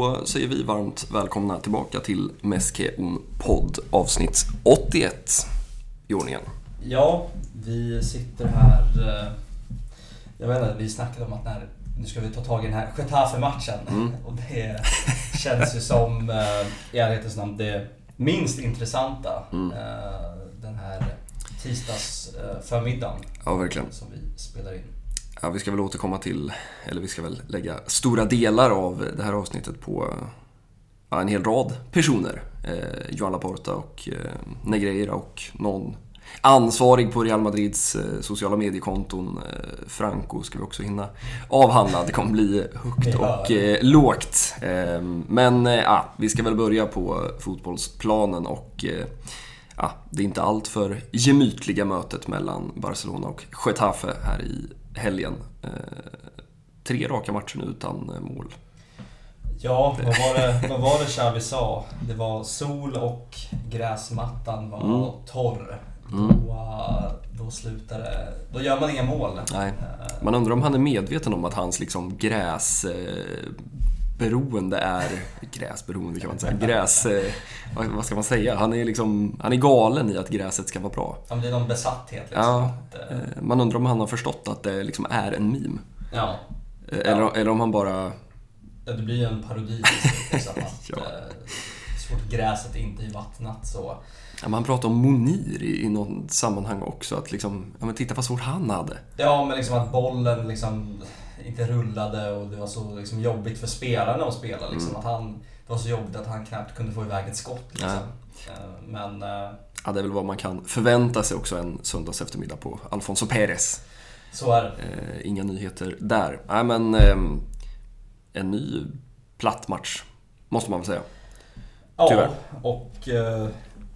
Då säger vi varmt välkomna tillbaka till Meske On podd avsnitt 81 i ordningen. Ja, vi sitter här... eh, Jag vet inte, vi snackade om att när, nu ska vi ta tag i den här Getafe-matchen. Mm. Och det känns ju som, eh, i ärlighetens namn, det minst intressanta. Mm. eh, Den här tisdags eh, förmiddagen Ja, verkligen. som vi spelar in. Ja, vi ska väl återkomma till, eller vi ska väl lägga stora delar av det här avsnittet på ja, en hel rad personer. Eh, Joan Laporta och eh, Negreira och någon ansvarig på Real Madrids eh, sociala mediekonton. Eh, Franco ska vi också hinna avhandla. Det kommer bli högt och eh, lågt. Eh, men eh, ja, vi ska väl börja på fotbollsplanen och eh, ja, det är inte allt för gemytliga mötet mellan Barcelona och Getafe här i helgen. Eh, tre raka matcher nu utan eh, mål. Ja, vad var det, vad var det Xavi sa? Det var sol och gräsmattan var Mm. torr. Mm. Då, eh, då slutar det... Då gör man inga mål. Nej. Man undrar om han är medveten om att hans liksom gräsberoende är... Gräsberoende kan man inte säga. Gräs... eh, Vad ska man säga? Han är liksom... Han är galen i att gräset ska vara bra. Ja, det är någon besatthet liksom. Ja, eh, Eh, Man undrar om han har förstått att det liksom är en meme. ja. Eller, eller om han bara... Ja, det blir en parodi liksom, att Ja. så fort gräset inte är vattnat så... Ja, men han pratar om Monir i, i något sammanhang också. Att liksom, ja men titta vad svårt han hade. Ja, men liksom att bollen liksom inte rullade och det var så liksom jobbigt för spelarna att spela. Liksom. Mm. Att han, det var så jobbigt att han knappt kunde få iväg ett skott. Liksom. Ja. Eh, Men eh, Ja, det är väl vad man kan förvänta sig också en söndags eftermiddag på Alfonso Pérez. så är det. Eh, inga nyheter där. Nej, men ehm, en ny platt match, måste man väl säga. Ja, Tyvärr. och eh,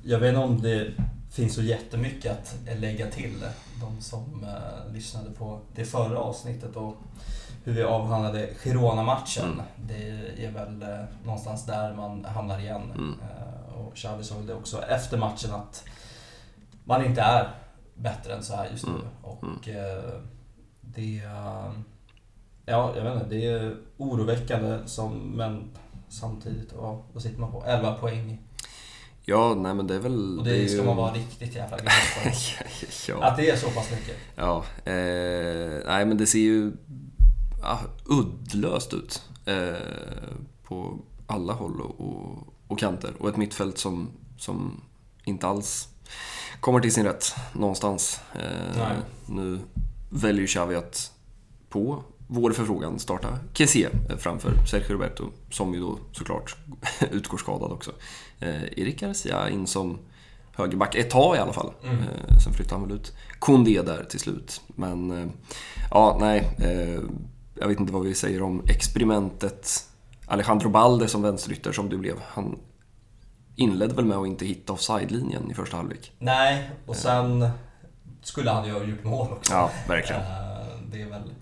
jag vet inte om det finns så jättemycket att lägga till. De som eh, lyssnade på det förra avsnittet och hur vi avhandlade Girona-matchen. Mm. Det är väl eh, någonstans där man hamnar igen. Mm. Eh, och Xavi sa väl det också efter matchen att man inte är bättre än så här just nu. Mm. Och eh, det... eh, Ja, jag vet inte. Det är oroväckande som, men samtidigt, vad sitter man på? 11 poäng. Ja, nej men det är väl... Och det, är ska ju- man vara riktigt jävla glad för. ja. Att det är så pass mycket. ja eh, nej men det ser ju ja, uddlöst ut. Eh, på alla håll och, och, och kanter. Och ett mittfält som, som inte alls kommer till sin rätt någonstans. Eh, nu väljer ju Xavi att på vår förfrågan starta Kessie framför Sergio Roberto, som ju då såklart utgår skadad också. Eh, Erik Garcia in som högerback ett tag i alla fall. Mm. Eh, sen flyttade han väl ut Kondé där till slut. Men eh, ja, nej. Jag vet inte vad vi säger om experimentet Alejandro Balde som vänsterytter som det blev. Han inledde väl med att inte hitta offside-linjen i första halvlek. Nej, och sen skulle han ju ha gjort mål också. Ja, verkligen. Det är väl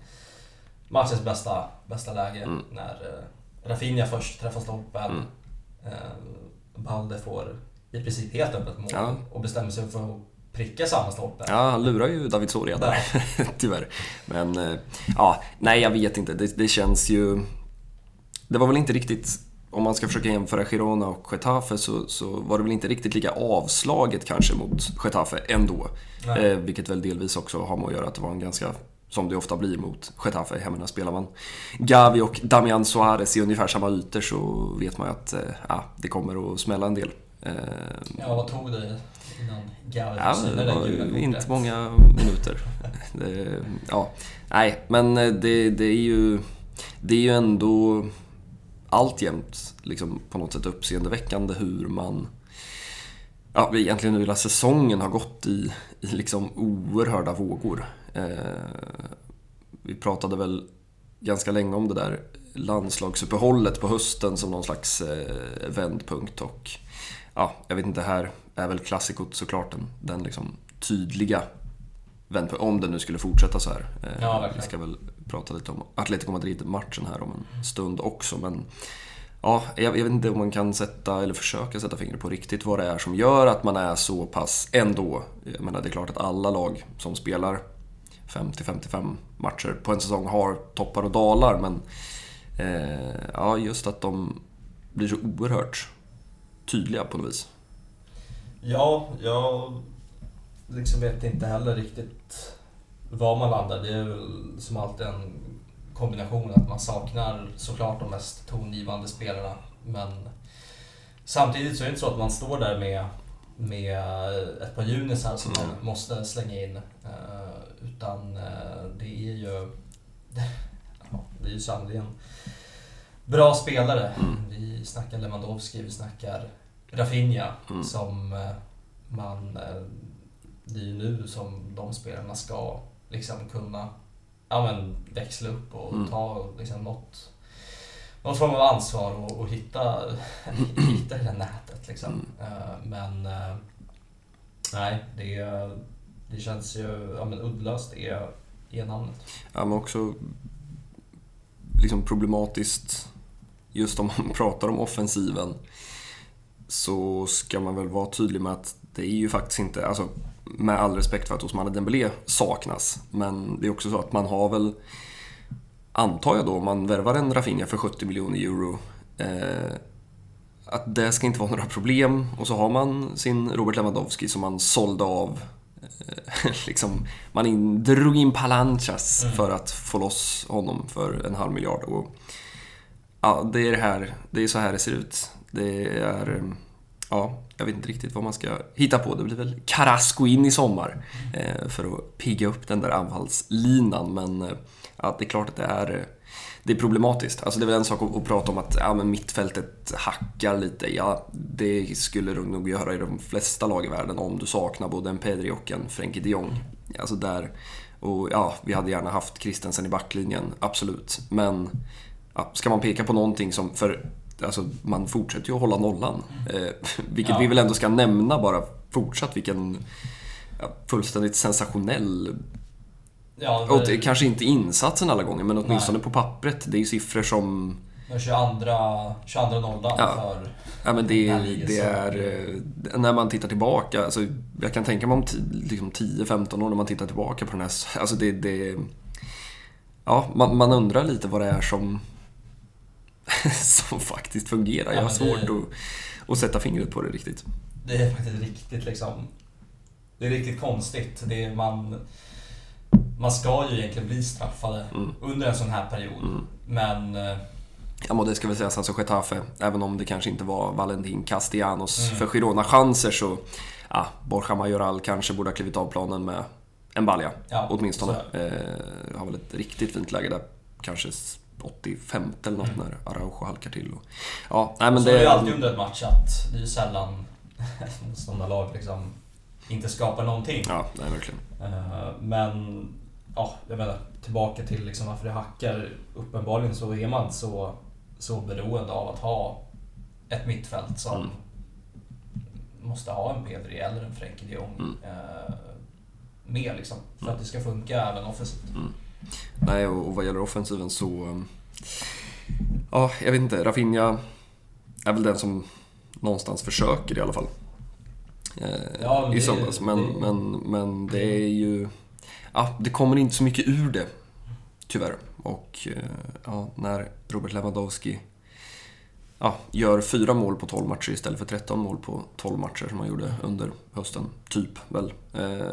matchens bästa, bästa läge Mm. när Rafinha först träffar stolpen. Mm. Eh, Balde får i princip helt öppet mål Ja. och bestämmer sig för att pricka samma stolpe. Ja, han lurar ju David Soria där, tyvärr. Men, eh, ja, nej jag vet inte. Det, det känns ju... Det var väl inte riktigt, om man ska försöka jämföra Girona och Getafe, så, så var det väl inte riktigt lika avslaget kanske mot Getafe ändå. Eh, vilket väl delvis också har med att göra att det var en ganska, som det ofta blir mot Getafe, menar spelar man Gavi och Damian Suarez i ungefär samma ytor så vet man ju att eh, det kommer att smälla en del. Eh, Ja, vad tog det innan Gavi Ja, det var ju inte många minuter. Det, ja, nej, men det, det är ju... Det är ju ändå alltjämt liksom, på något sätt uppseendeväckande hur man... Ja, egentligen hur hela säsongen har gått i, i liksom oerhörda vågor. Eh, vi pratade väl ganska länge om det där landslagsuppehållet på hösten som någon slags eh, vändpunkt och ja, jag vet inte, här är väl klassikot såklart den, den liksom tydliga vändpunkten, om den nu skulle fortsätta så här. Eh, Ja, vi ska väl prata lite om Atletico Madrid-matchen här om en stund också, men ja, jag, jag vet inte om man kan sätta, eller försöka sätta fingret på riktigt vad det är som gör att man är så pass ändå. Jag menar, det är klart att alla lag som spelar 50-55 matcher på en säsong har toppar och dalar, men eh, ja, just att de blir så oerhört tydliga på något vis. Ja, jag liksom vet inte heller riktigt var man landar. Det är väl som alltid en kombination att man saknar såklart de mest tongivande spelarna. Men samtidigt så är det inte så att man står där med, med ett par junisar som man Mm. måste slänga in. Utan eh, det är ju... ja, det är ju sannerligen bra spelare. Mm. Vi snackar Lewandowski, vi snackar Rafinha Mm. som eh, man... eh, Det är ju nu som de spelarna ska liksom kunna ja, men, växla upp och Mm. ta liksom, något, något form av ansvar och, och hitta, hitta det där nätet. Liksom. Mm. Men nej, det, det känns ju ja, men, uddlöst är, är namnet. Ja, men också liksom problematiskt just om man pratar om offensiven så ska man väl vara tydlig med att det är ju faktiskt inte, alltså med all respekt för att Ousmane Dembélé saknas, men det är också så att man har väl, antar jag då, om man värvar en Rafinha för 70 miljoner euro, eh, att det ska inte vara några problem. Och så har man sin Robert Lewandowski som man sålde av liksom, man in, drog in Palanchas Mm. för att få loss honom för en halv miljard. Och, ja, det är det här, det är så här det ser ut. Det är, eh, ja, jag vet inte riktigt vad man ska hitta på. Det blir väl Carrasco in i sommar eh, för att pigga upp den där anfallslinan. Men eh, ja, det är klart att det är, eh, det är problematiskt. Alltså det är väl en sak att, att prata om att ja, men mittfältet hackar lite. Ja, det skulle du nog göra i de flesta lag i världen om du saknar både en Pedri och en Frenkie de Jong. Alltså där, och ja, vi hade gärna haft Christensen i backlinjen, absolut. Men ja, ska man peka på någonting som, för alltså, man fortsätter ju att hålla nollan. Eh, vilket Ja. vi väl ändå ska nämna bara fortsatt, vilken ja, fullständigt sensationell Ja, och det, kanske inte insatsen alla gånger, men åtminstone Nej. på pappret. Det är ju siffror som... Den 22, 22 nollan Ja. för... Ja, men det, ligan det så- är... eh, När man tittar tillbaka, alltså, jag kan tänka mig om liksom 10-15 år när man tittar tillbaka på den här... Alltså det... det ja, man, man undrar lite vad det är som... som faktiskt fungerar. Ja, Jag har men det- svårt att, att sätta fingret på det riktigt. Det är faktiskt riktigt liksom... Det är riktigt konstigt. Det är man... Man ska ju egentligen bli straffade Mm. under en sån här period. Mm. Men... Ja, men det ska väl sägas, alltså Getafe, även om det kanske inte var Valentin Castellanos Mm. för Girona-chanser så... Ja, Borja Majoral kanske borde ha klivit av planen med en balja. Ja, åtminstone. Eh, har väl ett riktigt fint läge där. Kanske 85 eller något Mm. när Araujo halkar till. Och, ja, nej, men så det... är ju alltid under ett match att det är ju sällan motståndarlag liksom inte skapar någonting. Ja, nej, verkligen. Eh, Men, ja, jag menar tillbaka till liksom varför det hackar. Uppenbarligen så är man så, så beroende av att ha ett mittfält som Mm. måste ha en Pedri eller en Frenkie de Jong Mm. eh, med liksom. För att det ska funka även offensivt. Nej, och, vad gäller offensiven så... um, Ja, jag vet inte. Rafinha är väl den som någonstans försöker i alla fall. Eh, Ja, I söndags. Men, det- men, men det är ju... Ja, det kommer inte så mycket ur det. Tyvärr. Och eh, ja, när Robert Lewandowski ja, gör fyra mål på 12 matcher istället för 13 mål på 12 matcher som han gjorde under hösten. Typ väl. Eh,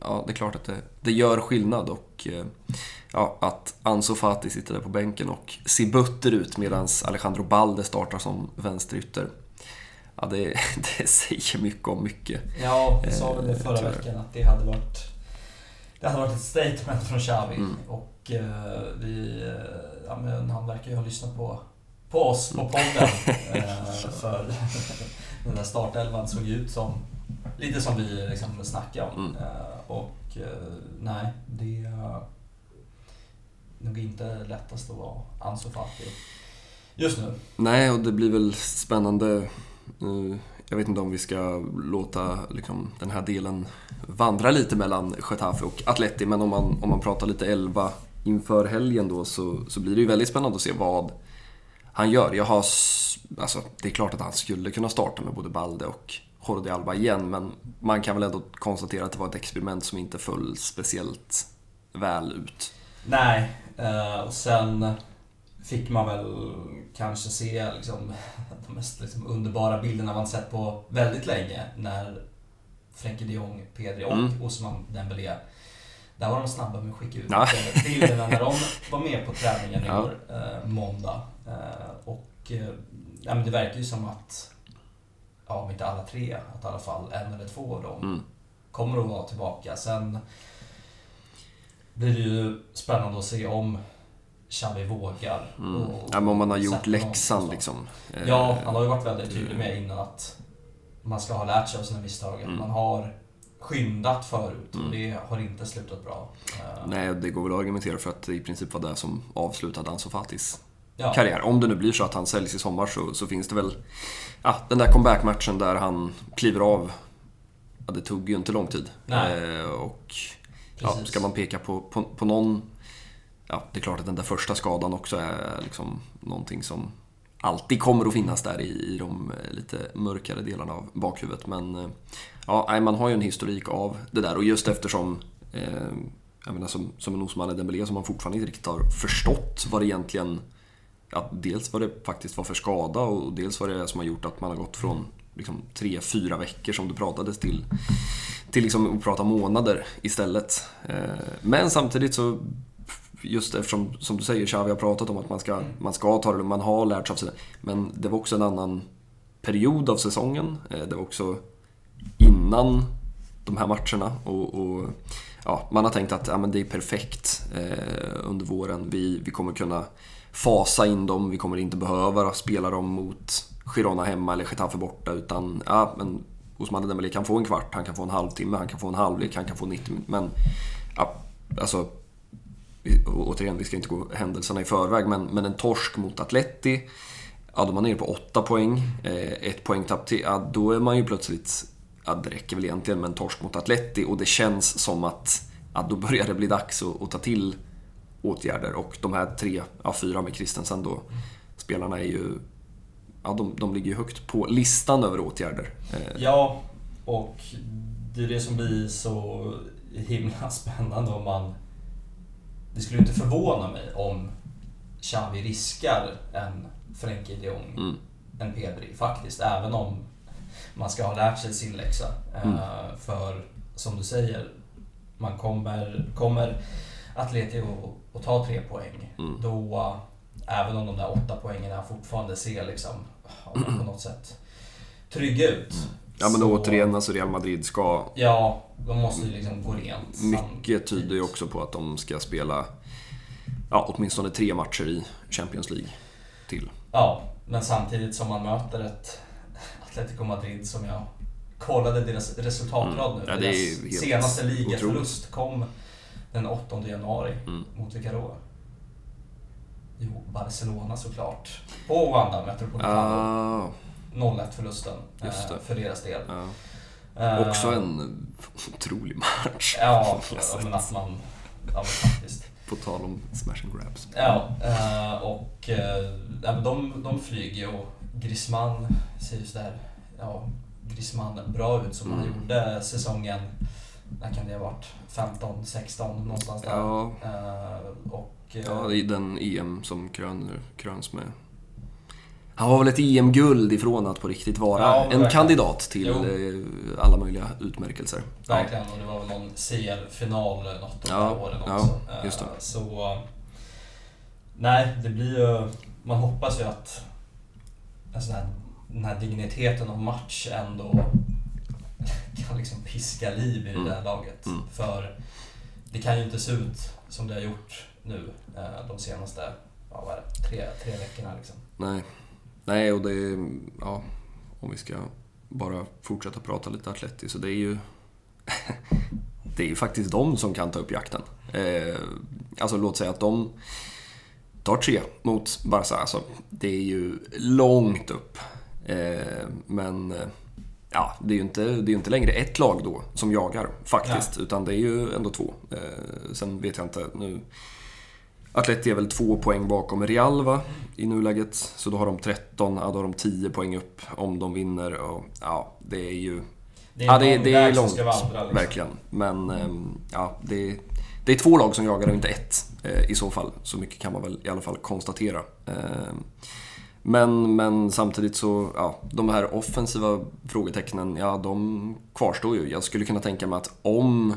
ja, det är klart att det, det gör skillnad och ja, att Ansu Fati sitter där på bänken och ser butter ut medan Alejandro Balde startar som vänsterytter. Ja, det, det säger mycket om mycket. Ja, vi sa väl det Eh, förra tyvärr. veckan att det hade varit det hade varit ett statement från Xavi Mm. och eh, vi, eh, ja, men han verkar ju ha lyssnat på, på oss på podden. eh, för den där startelvan såg ut som lite som vi liksom snackade om. Mm. Eh, och eh, nej, det är nog inte lättast att vara Ansu Fati just nu. Nej, och det blir väl spännande. Eh, jag vet inte om vi ska låta liksom, den här delen vandra lite mellan Getafe och Atleti, men om man, om man pratar lite elva inför helgen då så, så blir det ju väldigt spännande att se vad han gör. Jag har, alltså, det är klart att han skulle kunna starta med både Balde och Jordi Alba igen, men man kan väl ändå konstatera att det var ett experiment som inte föll speciellt väl ut. Nej, eh, och sen fick man väl kanske se liksom, de mest liksom, underbara bilderna man sett på väldigt länge när Frenkie de Jong, Pedri och mm. Osman Dembélé där var de snabba med att skicka ut ja. bilderna när de var med på träningen i ja. år, eh, måndag. Eh, och eh, ja, men det verkar ju som att, ja, om inte alla tre, att i alla fall en eller två av dem mm. kommer att vara tillbaka. Sen blir det ju spännande att se om Xavi vågar. Mm. Ja, men om man har gjort läxan liksom. Ja, han har ju varit väldigt tydlig med innan att man ska ha lärt sig av sina misstag. Mm. Man har skyndat förut mm. och det har inte slutat bra. Eh, Nej, det går väl att argumentera för att det i princip var det som avslutade Ansu Fatis ja. karriär. Om det nu blir så att han säljs i sommar så, så finns det väl ja, den där comeback-matchen där han kliver av. Ja, det tog ju inte lång tid. Eh, och ja, ska man peka på, på, på någon... Ja, det är klart att den där första skadan också är liksom någonting som alltid kommer att finnas där i, i de eh, lite mörkare delarna av bakhuvudet. Men eh, ja, man har ju en historik av det där och just eftersom eh, jag menar, som, som en Osman Dembélé som man fortfarande inte riktigt har förstått vad det egentligen ja, dels vad det faktiskt var för skada och dels vad det är som har gjort att man har gått från liksom, tre, fyra veckor som det pratades till, till liksom, att prata månader istället. Eh, men samtidigt så just eftersom, som du säger, Xavi har pratat om att man ska, man ska ta det man har lärt sig av sig. Men det var också en annan period av säsongen. Eh, det var också innan de här matcherna. Och, och ja, man har tänkt att ja, men det är perfekt eh, under våren. Vi, vi kommer kunna fasa in dem, vi kommer inte behöva spela dem mot Girona hemma eller Getafe borta. Utan ja, men Osman Dembélé kan få en kvart, han kan få en halvtimme, han kan få en halvlek, han kan få 90 minuter. Men ja, alltså återigen, vi ska inte gå händelserna i förväg, men, men en torsk mot Atleti, ja, då är man nere på 8 poäng, eh, ett poängtapp till, ja, då är man ju plötsligt, ja, det räcker väl egentligen med en torsk mot Atleti och det känns som att ja, då börjar det bli dags att, att ta till åtgärder. Och de här tre, ja, fyra med Kristensen då, spelarna är ju, ja, de, de ligger ju högt på listan över åtgärder. Eh, ja, och det är det som blir så himla spännande om man det skulle inte förvåna mig om Xavi riskar en Frenkie de Jong, mm. en Pedri faktiskt. Även om man ska ha lärt sig sin läxa. Mm. Uh, för som du säger, man kommer, kommer Atleti att ta tre poäng. Mm. Då, även om de där åtta poängen fortfarande ser liksom, på något sätt trygga ut. Mm. Ja men då återigen, alltså Real Madrid ska... Ja, de måste ju liksom gå rent. Mycket tyder ju också på att de ska spela ja, åtminstone tre matcher i Champions League till. Ja, men samtidigt som man möter ett Atletico Madrid som jag kollade deras resultatrad nu. Mm. Ja, deras senaste ligaförlust kom den 8 januari mm. mot vilka då? Jo, Barcelona såklart. På Wanda Metropolitano. Ah. 0-1 förlusten eh, för deras del. Ja. Uh, Också en otrolig match. Ja, men att man... Ja, faktiskt. På tal om smash and grabs. Ja, uh, och uh, de, de flyger och Griezmann ser ju sådär, ja, Griezmann bra ut som mm. han gjorde säsongen, när kan det ha varit? 15, 16 någonstans där. Ja, och, ja i den EM som krön, kröns med han var väl ett EM-guld ifrån att på riktigt vara ja, en kandidat till jo. Eh, alla möjliga utmärkelser. Verkligen, och det var väl någon CL-final något av ja, åren också. Ja, just det. Eh, så... Nej, det blir ju... Man hoppas ju att en sån här, den här digniteten av match ändå kan liksom piska liv i mm. det där laget. Mm. För det kan ju inte se ut som det har gjort nu eh, de senaste ja, vad är det, tre, tre veckorna. Liksom. Nej. Nej, och det är, ja, om vi ska bara fortsätta prata lite Atleti, så det är ju det är ju faktiskt de som kan ta upp jakten. Eh, alltså låt säga att de tar tre mot Barca. Alltså, det är ju långt upp. Eh, men ja, det är ju inte, det är inte längre ett lag då som jagar faktiskt, ja. utan det är ju ändå två. Eh, sen vet jag inte nu Atleti är väl två poäng bakom Real va, i nuläget. Så då har de 13, ja, då har de 10 poäng upp om de vinner. Och, ja, det är ju... Det är Ja, det, det är långt, vandra. Liksom. verkligen. Men ehm, ja, det, det är två lag som jagar och inte ett eh, i så fall. Så mycket kan man väl i alla fall konstatera. Ehm, Men, men samtidigt så, ja, de här offensiva frågetecknen, ja de kvarstår ju. Jag skulle kunna tänka mig att om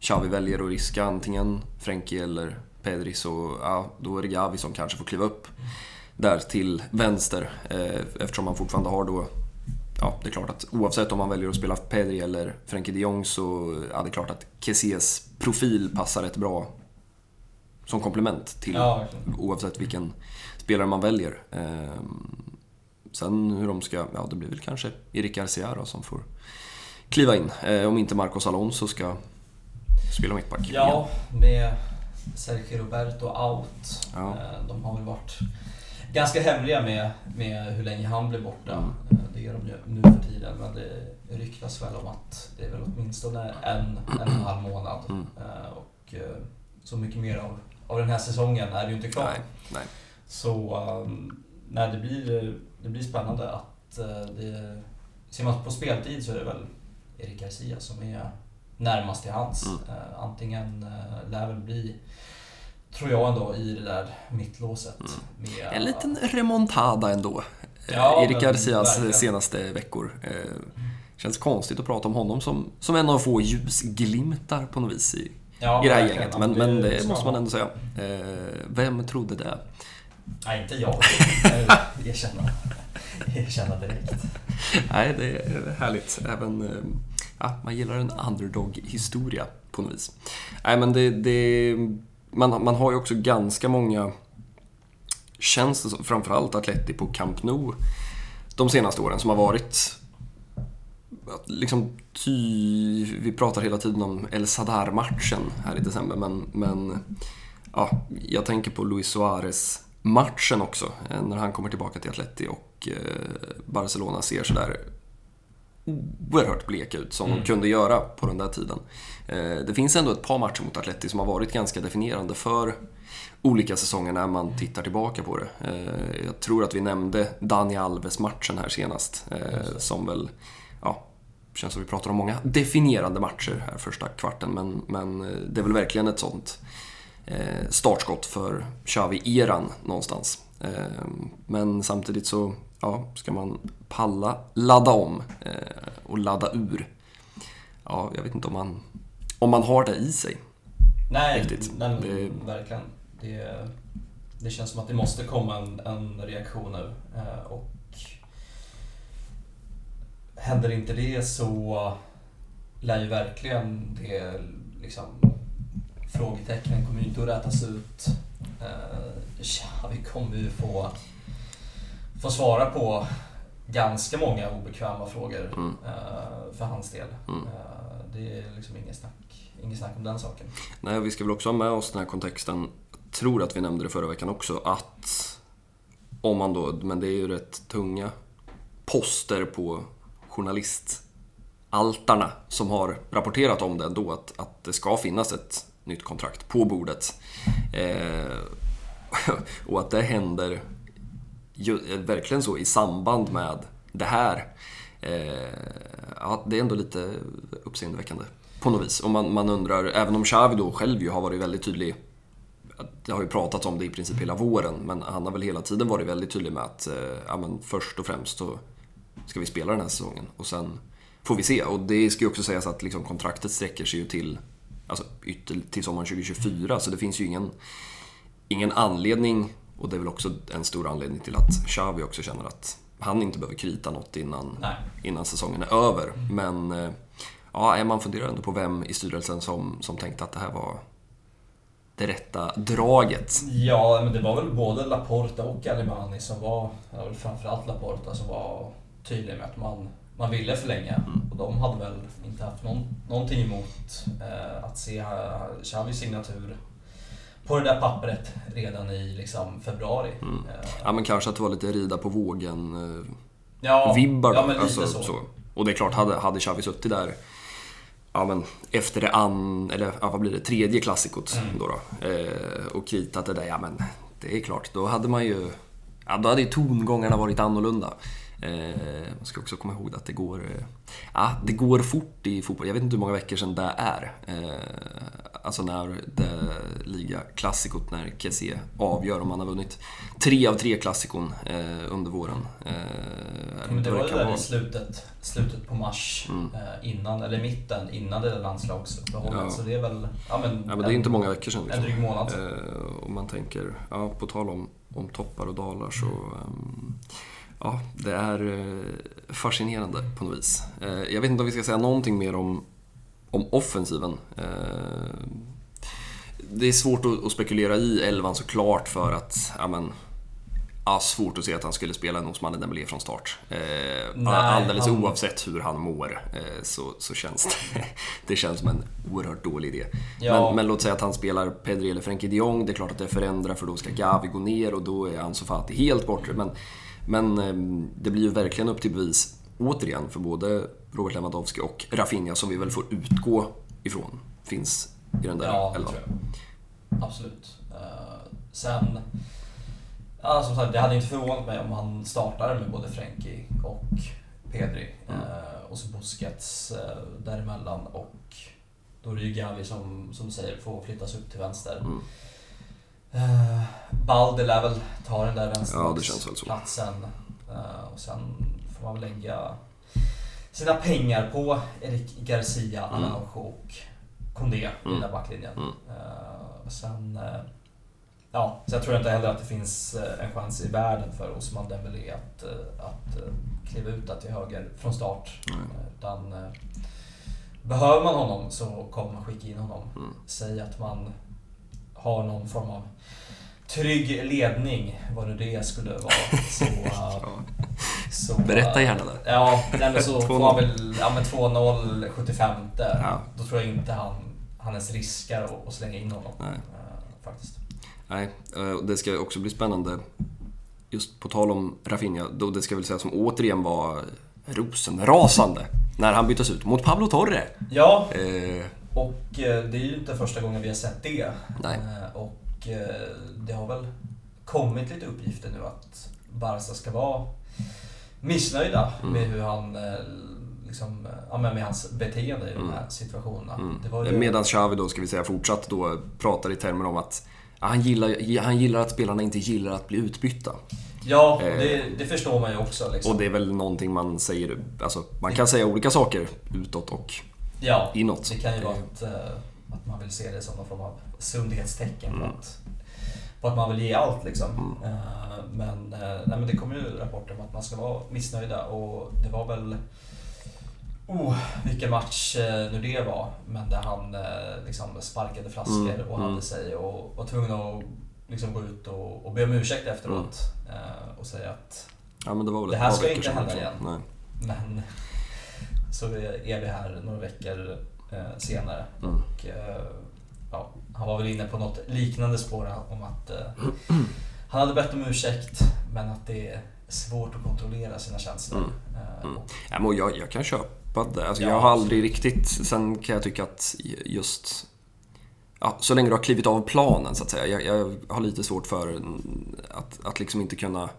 Xavi väljer att riska antingen Frenkie eller Pedri så, ja, då är det Gavi som kanske får kliva upp där till vänster. Eh, eftersom man fortfarande har då Ja, det är klart att oavsett om man väljer att spela Pedri eller Frenkie de Jong så ja, det är klart att Kessies profil passar rätt bra som komplement till Ja, oavsett vilken spelare man väljer. Ehm, sen hur de ska, ja det blir väl kanske Erik Garcia då som får kliva in. Eh, om inte Marcos Alonso ska spela mittback. Ja, med Sergio Roberto out. Ja. Eh, De har väl varit ganska hemliga med, med hur länge han blir borta. Mm. Eh, Det är de ju nu för tiden, men det ryktas väl om att det är väl åtminstone en, en och en halv månad. Mm. Eh, Och så mycket mer av, av den här säsongen är det ju inte kvar. Nej, nej. Så um, nej, det, blir, det blir spännande att det... Ser man på speltid så är det väl Erik Garcia som är närmast till hands. Mm. Uh, antingen uh, lär väl bli, tror jag ändå, i det där mittlåset. Mm. Med, En liten remontada ändå. Eh, Ja, Erik Garcias senaste veckor. Eh, Känns konstigt att prata om honom som, som en av få ljusglimtar på något vis i, ja, i det här verkligen. gänget. Men, men det ska måste man ändå säga. Eh, Vem trodde det? Nej, inte jag. Jag Erkänna. Erkänna direkt. Nej, det är härligt. Även, eh, ja, man gillar en underdog-historia på något vis. Nej, men det, det, man, man har ju också ganska många, tjänster, framförallt Atleti på Camp Nou de senaste åren som har varit liksom ty... Vi pratar hela tiden om El Sadar-matchen här i december, men, men ja, jag tänker på Luis Suarez-matchen också, eh, när han kommer tillbaka till Atleti och eh, Barcelona ser sådär oerhört bleka ut som Mm. de kunde göra på den där tiden. Eh, Det finns ändå ett par matcher mot Atleti som har varit ganska definierande för olika säsonger när man tittar tillbaka på det. Eh, Jag tror att vi nämnde Dani Alves-matchen här senast, eh, som väl, ja, känns som vi pratar om många definierande matcher här första kvarten, men, men det är väl verkligen ett sånt startskott för Xavi-eran någonstans. Men samtidigt så ja, ska man palla ladda om eh, och ladda ur. Ja, jag vet inte om man, om man har det i sig. Nej, Riktigt. men Det- verkligen. Det, det känns som att det måste komma en, en reaktion nu. Eh, Och händer inte det så lär ju verkligen det liksom frågetecknen kommer ju inte att rätas ut. Eh, Ja, vi kommer ju få, få svara på ganska många obekväma frågor Mm. eh, för hans del. Mm. Eh, Det är liksom inget snack, inget snack om den saken. Nej, vi ska väl också ha med oss den här kontexten, jag tror att vi nämnde det förra veckan också, att om man då, men det är ju rätt tunga poster på journalistaltarna som har rapporterat om det ändå, att, att det ska finnas ett nytt kontrakt på bordet. Eh, och att det händer ju, eh, verkligen så i samband med det här. Eh, ja, det är ändå lite uppseendeväckande på något vis. Och man, man undrar, även om Xavi då själv ju har varit väldigt tydlig det har ju pratats om det i princip hela våren, men han har väl hela tiden varit väldigt tydlig med att eh, ja, men först och främst så ska vi spela den här säsongen och sen får vi se. Och det ska ju också sägas att liksom, kontraktet sträcker sig ju till, alltså, ytter, till sommaren 2024, så det finns ju ingen, ingen anledning, och det är väl också en stor anledning till att Xavi också känner att han inte behöver krita något innan, Nej. innan säsongen är över. Men eh, ja, man funderar ändå på vem i styrelsen som, som tänkte att det här var det rätta draget. Ja, men det var väl både Laporta och Alimani som var, väl framförallt Laporta som var tydlig med att man, man ville förlänga. Mm. Och de hade väl inte haft någon, någonting emot eh, att se Xavis signatur på det där pappret redan i liksom, februari. Mm. Eh, Ja, men kanske att det var lite rida på vågen eh, ja, ja, alltså, så. Och det är klart, hade, hade Xavi suttit där ja, men efter det an, eller ja, vad blir det, tredje klassikot Mm. då, då eh, och kritat det där, ja men det är klart, då hade man ju, ja, då hade ju tongångarna varit annorlunda. Eh, man ska också komma ihåg att det går, eh, det går fort i fotboll. Jag vet inte hur många veckor sedan det är. Eh, alltså när det liga klassikot när Kessie avgör om man har vunnit tre av tre klassikon eh, under våren. Eh, Men det var ju kan där i slutet, slutet på mars, Mm. eh, innan, eller mitten, innan det där landslagsuppehållet. Ja. Så det är väl, ja men, Ja, men det är inte många veckor sedan. en Liksom. dryg månad sedan. Eh, om man tänker, ja, på tal om, om toppar och dalar så ehm, Ja, det är eh, fascinerande på något vis. Eh, jag vet inte om vi ska säga någonting mer om, om offensiven. Eh, det är svårt att, spekulera i elvan såklart för att, ja men, ja, svårt att se att han skulle spela en Osman Dembélé från start. Eh, alldeles han- oavsett hur han mår eh, så, så känns det, det känns som en oerhört dålig idé. Ja. Men, men låt säga att han spelar Pedri eller Frenkie de Jong. Det är klart att det förändrar för då ska Gavi gå ner och då är Ansu Fati helt borta. Men, men eh, det blir ju verkligen upp till bevis, återigen, för både Robert Lewandowski och Rafinha som vi väl får utgå ifrån finns i den där Ja, elvan. Absolut. Eh, sen, ja, som sagt, det hade inte förvånat mig om han startade med både Frenkie och Pedri. Mm. Eh, och så Busquets eh, däremellan och då är det ju Gavi som, som säger får flyttas upp till vänster. Mm. Uh, Balde lär väl ta den där Ja, det känns väl så. Uh, och sen får man väl lägga sina pengar på Eric Garcia, Mm. Araujo och Condé i den Mm. backlinjen. Mm. Uh, sen, uh, ja, sen tror jag inte heller att det finns eh, en chans i världen för Osman Dembélé att, att kliva ut där till höger från start. Eh, Utan, eh, behöver man honom så kommer man skicka in honom. Mm. Säg att man har någon form av trygg ledning, vad nu det skulle vara. Så, så, Berätta gärna det. Ja, nej, men så 2-0. får man väl ja, men 2-0 75 Ja. Då tror jag inte han, han ens riskar att, slänga in honom. Nej. eh, faktiskt. Nej, eh, och det ska också bli spännande. Just på tal om Rafinha, då det ska väl säga som återigen var rosenrasande när han byttes ut mot Pablo Torre. Ja, Eh, och eh, det är ju inte första gången vi har sett det. Nej. Eh, Och eh, det har väl kommit lite uppgifter nu att Barca ska vara missnöjda Mm. med hur han eh, liksom, eh, ja, med hans beteende i de här situationerna. Det var ju... mm. Medan Xavi då, ska vi säga, fortsatt då pratar i termer om att ja, han gillar, han gillar att spelarna inte gillar att bli utbytta. Ja, Eh, det, det förstår man ju också. Liksom. Och det är väl någonting man säger, alltså man kan säga olika saker utåt och ja, inåt. det kan ju vara att, att man vill se det som någon form av sundhetstecken på, Mm. att, på att man vill ge allt. Liksom. Eh, Men, eh, nej, men det kommer ju rapporter om att man ska vara missnöjda och det var väl Oh, vilken match eh, nu det var. Men där han liksom sparkade flaskor Mm, och mm. hade sig och var tvungen att liksom gå ut och, och be om ursäkt efteråt. Och säga att Ja det Det här ska inte hända också. igen. Nej. men så är vi här några veckor senare. Mm. Och, ja, han var väl inne på något liknande spår om att eh, han hade bett om ursäkt men att det är svårt att kontrollera sina känslor. Mm. Eh, Mm. Ja, men jag, jag kan köpa det. Alltså, Ja, jag har aldrig riktigt... Sen kan jag tycka att just... Ja, så länge du har klivit av planen, så att säga. Jag, jag har lite svårt för att, att liksom inte kunna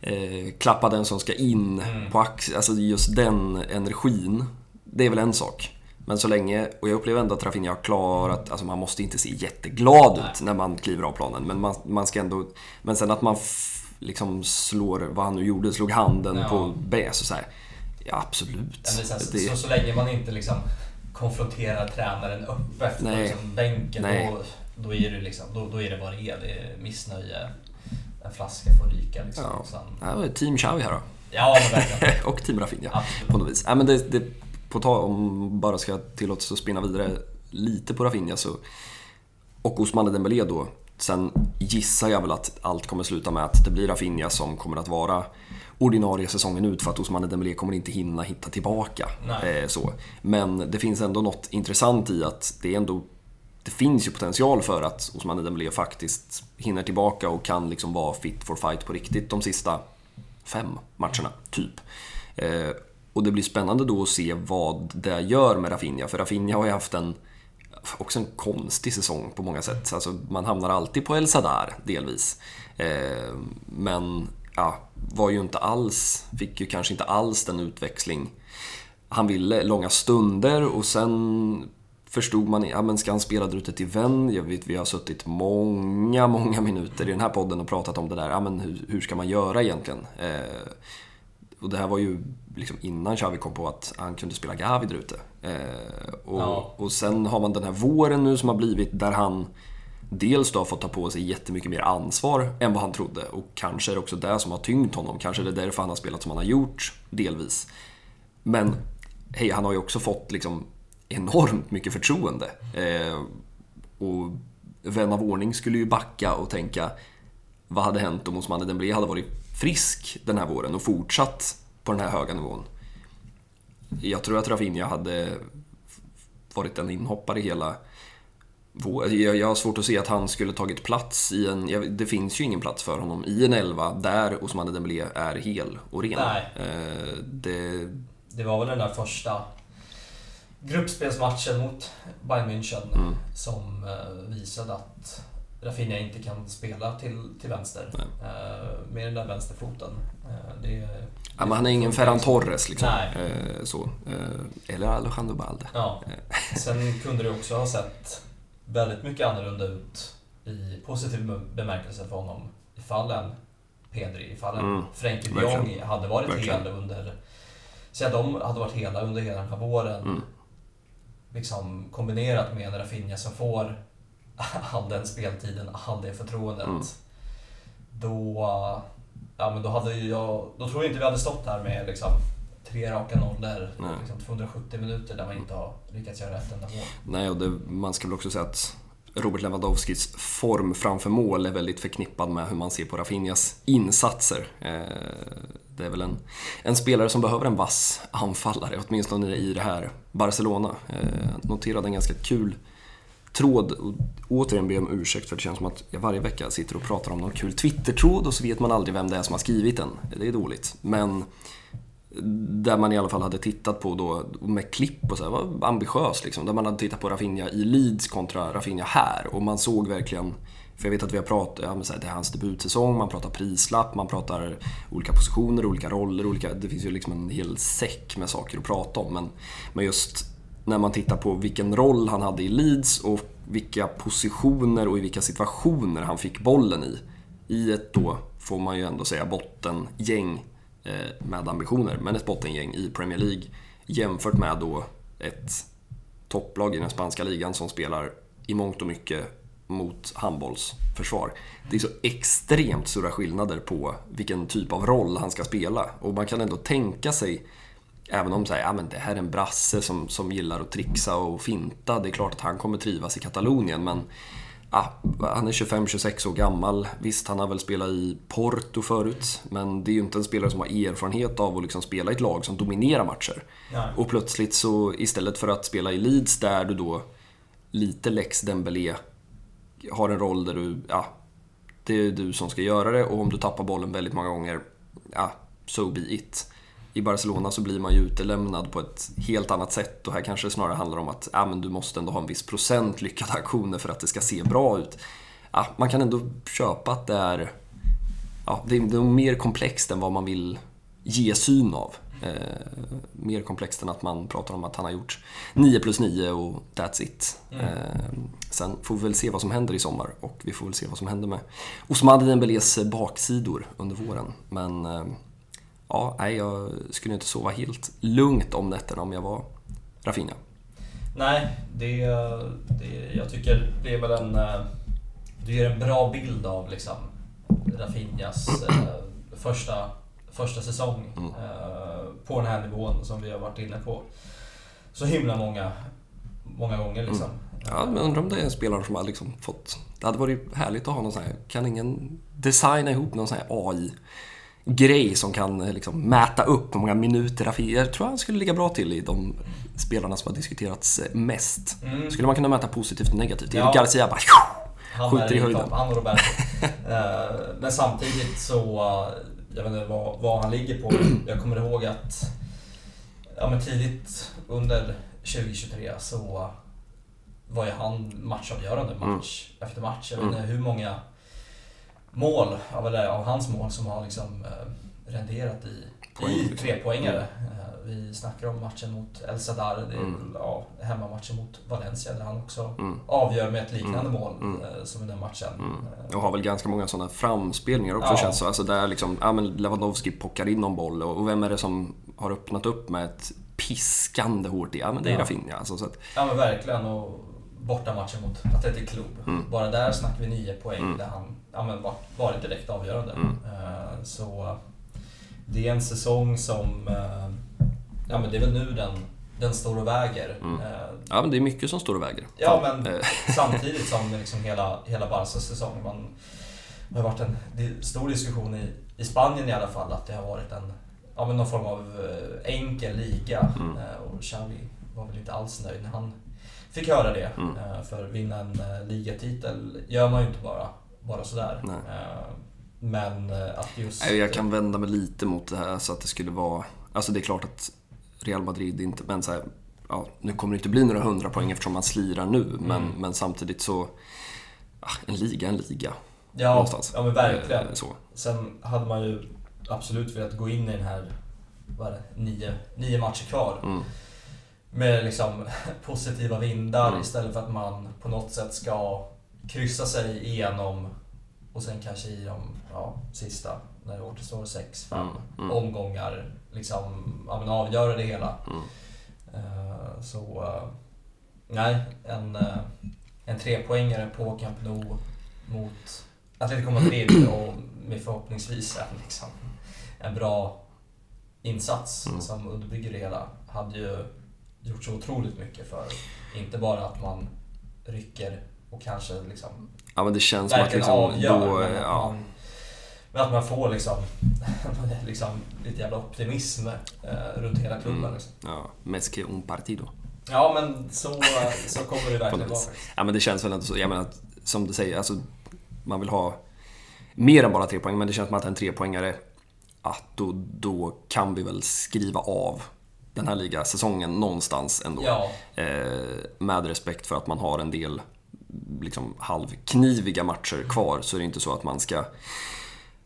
eh, klappa den som ska in Mm. på axeln. Alltså just den energin, det är väl en sak. Men så länge, och jag upplever ändå att Rafinha har klarat, alltså man måste inte se jätteglad Nej. ut när man kliver av planen. Men man, man ska ändå, men sen att man liksom slår, vad han nu gjorde, slog handen Ja. på bäs och så här. Ja, absolut. Sen, Det- så, så länge man inte liksom konfronterar tränaren öppet på liksom bänken, Nej. då, då, är det liksom, då, då är det vad det är. Det är missnöje. En flaska får ryka liksom. Ja. Sen, Ja, team Xavi här då. ja verkligen. och team Rafinha. Absolut. På något vis. Ja, men det, det, på tal om bara ska tillåtas att spinna vidare lite på Rafinha så, och Ousmane Dembélé då. Sen gissar jag väl att allt kommer sluta med att det blir Rafinha som kommer att vara ordinarie säsongen ut för att Ousmane Dembélé kommer inte hinna hitta tillbaka. Eh, så. Men det finns ändå något intressant i att det ändå det finns ju potential för att Ousmane Dembélé faktiskt hinner tillbaka och kan liksom vara fit for fight på riktigt de sista fem matcherna, typ. Eh, och det blir spännande då att se vad det gör med Rafinha, för Rafinha har ju haft en också en konstig säsong på många sätt. Alltså, man hamnar alltid på El Sadar, delvis. Eh, men ja, var ju inte alls, fick ju kanske inte alls den utväxling han ville. Långa stunder och sen förstod man, ja men ska han spela där ute till vän? Jag vet, vi har suttit många, många minuter i den här podden och pratat om det där. Ja men hur, hur ska man göra egentligen? Eh, och det här var ju liksom innan Xavi kom på att han kunde spela Gavi där ute. Eh, och, ja. och sen har man den här våren nu som har blivit där han dels då har fått ta på sig jättemycket mer ansvar än vad han trodde. Och kanske är det också det som har tyngt honom. Kanske är det därför han har spelat som han har gjort, delvis. Men hej, han har ju också fått liksom enormt mycket förtroende. Eh, och vän av ordning skulle ju backa och tänka vad hade hänt om Osmane Dembélé hade varit frisk den här våren och fortsatt på den här höga nivån? Jag tror att Rafinha hade varit en inhoppare hela jag har svårt att se att han skulle tagit plats i en... Det finns ju ingen plats för honom i en elva där Osmane Dembélé är hel och ren. Nej. Eh, det... det var väl den där första gruppspelsmatchen mot Bayern München mm. som eh, visade att Rafinha inte kan spela till, till vänster uh, med den där vänsterfoten. Uh, det, ja, men han är ingen Ferran Torres liksom. Uh, så. eller Alejandro Balde. Ja. Sen kunde det också ha sett väldigt mycket annorlunda ut i positiv bemärkelse för honom ifall en Pedri, ifall en mm. Frenkie de Jong hade varit Verkligen. hel under... Säg att de hade varit hela under hela den här våren. Mm. Liksom kombinerat med en Rafinha som får all den speltiden, all det förtroendet. Mm. Då, ja, men då, hade jag, då tror jag inte vi hade stått här med liksom, tre raka nollor, liksom 270 minuter där man inte har lyckats göra ett enda mål. Nej, och det, man ska väl också säga att Robert Lewandowskis form framför mål är väldigt förknippad med hur man ser på Rafinhas insatser. Eh, det är väl en, en spelare som behöver en vass anfallare, åtminstone i det här Barcelona. Eh, noterade en ganska kul tråd. Och återigen ber jag om ursäkt för det känns som att jag varje vecka sitter och pratar om någon kul Twitter-tråd och så vet man aldrig vem det är som har skrivit den. Det är dåligt. Men där man i alla fall hade tittat på då med klipp och så här, var ambitiös liksom. Där man hade tittat på Rafinha i Leeds kontra Rafinha här och man såg verkligen för jag vet att vi har pratat, ja, men så här, det är hans debutsäsong, man pratar prislapp, man pratar olika positioner, olika roller, olika, det finns ju liksom en hel säck med saker att prata om. Men, men just när man tittar på vilken roll han hade i Leeds och vilka positioner och i vilka situationer han fick bollen i. I ett då, får man ju ändå säga, bottengäng eh, med ambitioner, men ett bottengäng i Premier League jämfört med då ett topplag i den spanska ligan som spelar i mångt och mycket mot handbollsförsvar. Det är så extremt stora skillnader på vilken typ av roll han ska spela och man kan ändå tänka sig Även om så här, ja, men det här är en brasse som, som gillar att trixa och finta. Det är klart att han kommer trivas i Katalonien men ja, han är 25-26 år gammal. Visst, han har väl spelat i Porto förut. Men det är ju inte en spelare som har erfarenhet av att liksom spela i ett lag som dominerar matcher. Nej. Och plötsligt så istället för att spela i Leeds där du då lite Lex Dembélé har en roll där du, ja, det är du som ska göra det och om du tappar bollen väldigt många gånger, ja, so be it i Barcelona så blir man ju utelämnad på ett helt annat sätt och här kanske det snarare handlar om att ja, men du måste ändå ha en viss procent lyckade aktioner för att det ska se bra ut. Ja, man kan ändå köpa att det är, ja, det är, det är mer komplext än vad man vill ge syn av. Eh, mer komplext än att man pratar om att han har gjort 9 plus 9 och that's it. Mm. Eh, sen får vi väl se vad som händer i sommar och vi får väl se vad som händer med Osman Dembélés baksidor under våren. Men eh, ja, nej, jag skulle inte sova helt lugnt om nätterna om jag var Rafinha. Nej, det, det, jag tycker det är väl en... Eh, du ger en bra bild av liksom Rafinhas eh, första, första säsong mm. eh, på den här nivån som vi har varit inne på så himla många, många gånger. Liksom. Mm. Ja, men undrar om det är en spelare som har liksom fått... Det hade varit härligt att ha någon sån här... Kan ingen designa ihop någon sån här AI grej som kan eh, liksom mäta upp hur många minuter Rafinha... Jag tror han skulle ligga bra till i de spelarna som har diskuterats eh, mest. Mm. Skulle man kunna mäta positivt och negativt. Ja. Garcia bara han skjuter i höjden. Han och Roberto. Eh, men samtidigt så, jag vet inte vad, vad han ligger på. Jag kommer ihåg att ja, men tidigt under 2023 så var ju han matchavgörande match mm. efter match. Jag vet inte hur många mål, av, eller, av hans mål som har liksom eh, renderat i, Poäng, i trepoängare. Eh, vi snackar om matchen mot El Sadar, det är Mm. ja, hemmamatchen mot Valencia där han också Mm. avgör med ett liknande Mm. mål Mm. eh, som i den matchen. Mm. Och har väl ganska många sådana framspelningar också Ja. känns så. Alltså där liksom, ja men Lewandowski pockar in någon boll och och vem är det som har öppnat upp med ett piskande hårt i? Ja men det är Ja. Rafinha. Alltså, så att, Ja men verkligen och bortamatchen mot Athletic Club. Mm. Bara där snackar vi nio poäng Mm. där han ja, men var- varit direkt avgörande. Mm. Eh, Så det är en säsong som, eh, ja men det är väl nu den, den står och väger. Mm. Eh, ja men det är mycket som står och väger. Ja, men- Samtidigt som liksom hela, hela Barcas säsong. Man, det har varit en stor diskussion i, i Spanien i alla fall att det har varit en, ja, men någon form av enkel liga. Mm. Och Xavi var väl inte alls nöjd när han fick höra det. Mm. Eh, För vinna en eh, ligatitel gör man ju inte bara, bara sådär. Nej. Eh, Men att just... Jag kan vända mig lite mot det här så att det skulle vara... Alltså det är klart att Real Madrid inte... Men så här, ja, nu kommer det inte bli några hundra poäng eftersom man slirar nu. Men, Mm. men samtidigt så... Ah, en liga en liga. ja, någonstans. ja men verkligen. Så. Sen hade man ju absolut velat gå in i den här, vad är det, nio, nio matcher kvar. Mm. Med liksom positiva vindar Mm. istället för att man på något sätt ska kryssa sig igenom och sen kanske i de ja, sista, när det återstår sex, fem Mm, mm. omgångar, liksom ja, men avgöra det hela. Eh, så eh, nej, en, eh, en trepoängare på Camp Nou mot Atletico Madrid och med förhoppningsvis en, liksom, en bra insats Mm. som underbygger det hela hade ju gjort så otroligt mycket för inte bara att man rycker och kanske liksom Ja men det känns som att liksom avgör, då... men, att Ja, man, men att man får liksom, liksom lite jävla optimism eh, runt hela klubben. Mm. Liksom. ja, Mesque un partido. Ja men så, så kommer det verkligen vara. faktiskt. Ja men det känns väl ändå så. Jag menar, som du säger, alltså, man vill ha mer än bara tre poäng. Men det känns som att en trepoängare, att då, då kan vi väl skriva av den här ligasäsongen någonstans ändå. Ja, Eh, med respekt för att man har en del liksom, halvkniviga matcher kvar så är det inte så att man ska...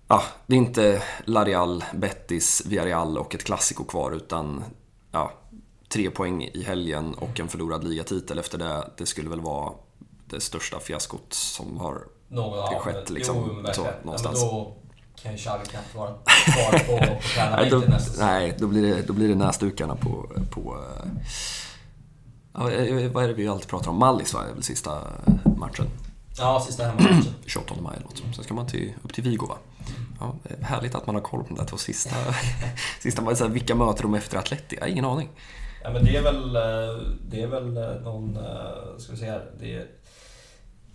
Ja, det är inte Larial, Betis, Villarreal och ett klassiko kvar utan ja, tre poäng i helgen och en förlorad ligatitel efter det. Det skulle väl vara det största fiaskot som har... ja, skett, liksom, jo, så, Ja, någonstans. Då kan ju Xavi knappt vara kvar på, på Nej, då, tränarbänken nästa nej, då blir det, då blir det näsdukarna på... på eh, ja, eh, vad är det vi alltid pratar om? Mallis va? är väl sista matchen. Ja, sista hemmamatchen. 28 maj eller något. Sen ska man till, upp till Vigo va? Ja, det är härligt att man har koll på de där två sista. sista så här, vilka möter de efter Atleti? Har ingen aning. Ja men det är väl, eh, det är väl eh, någon, eh, ska vi här, det är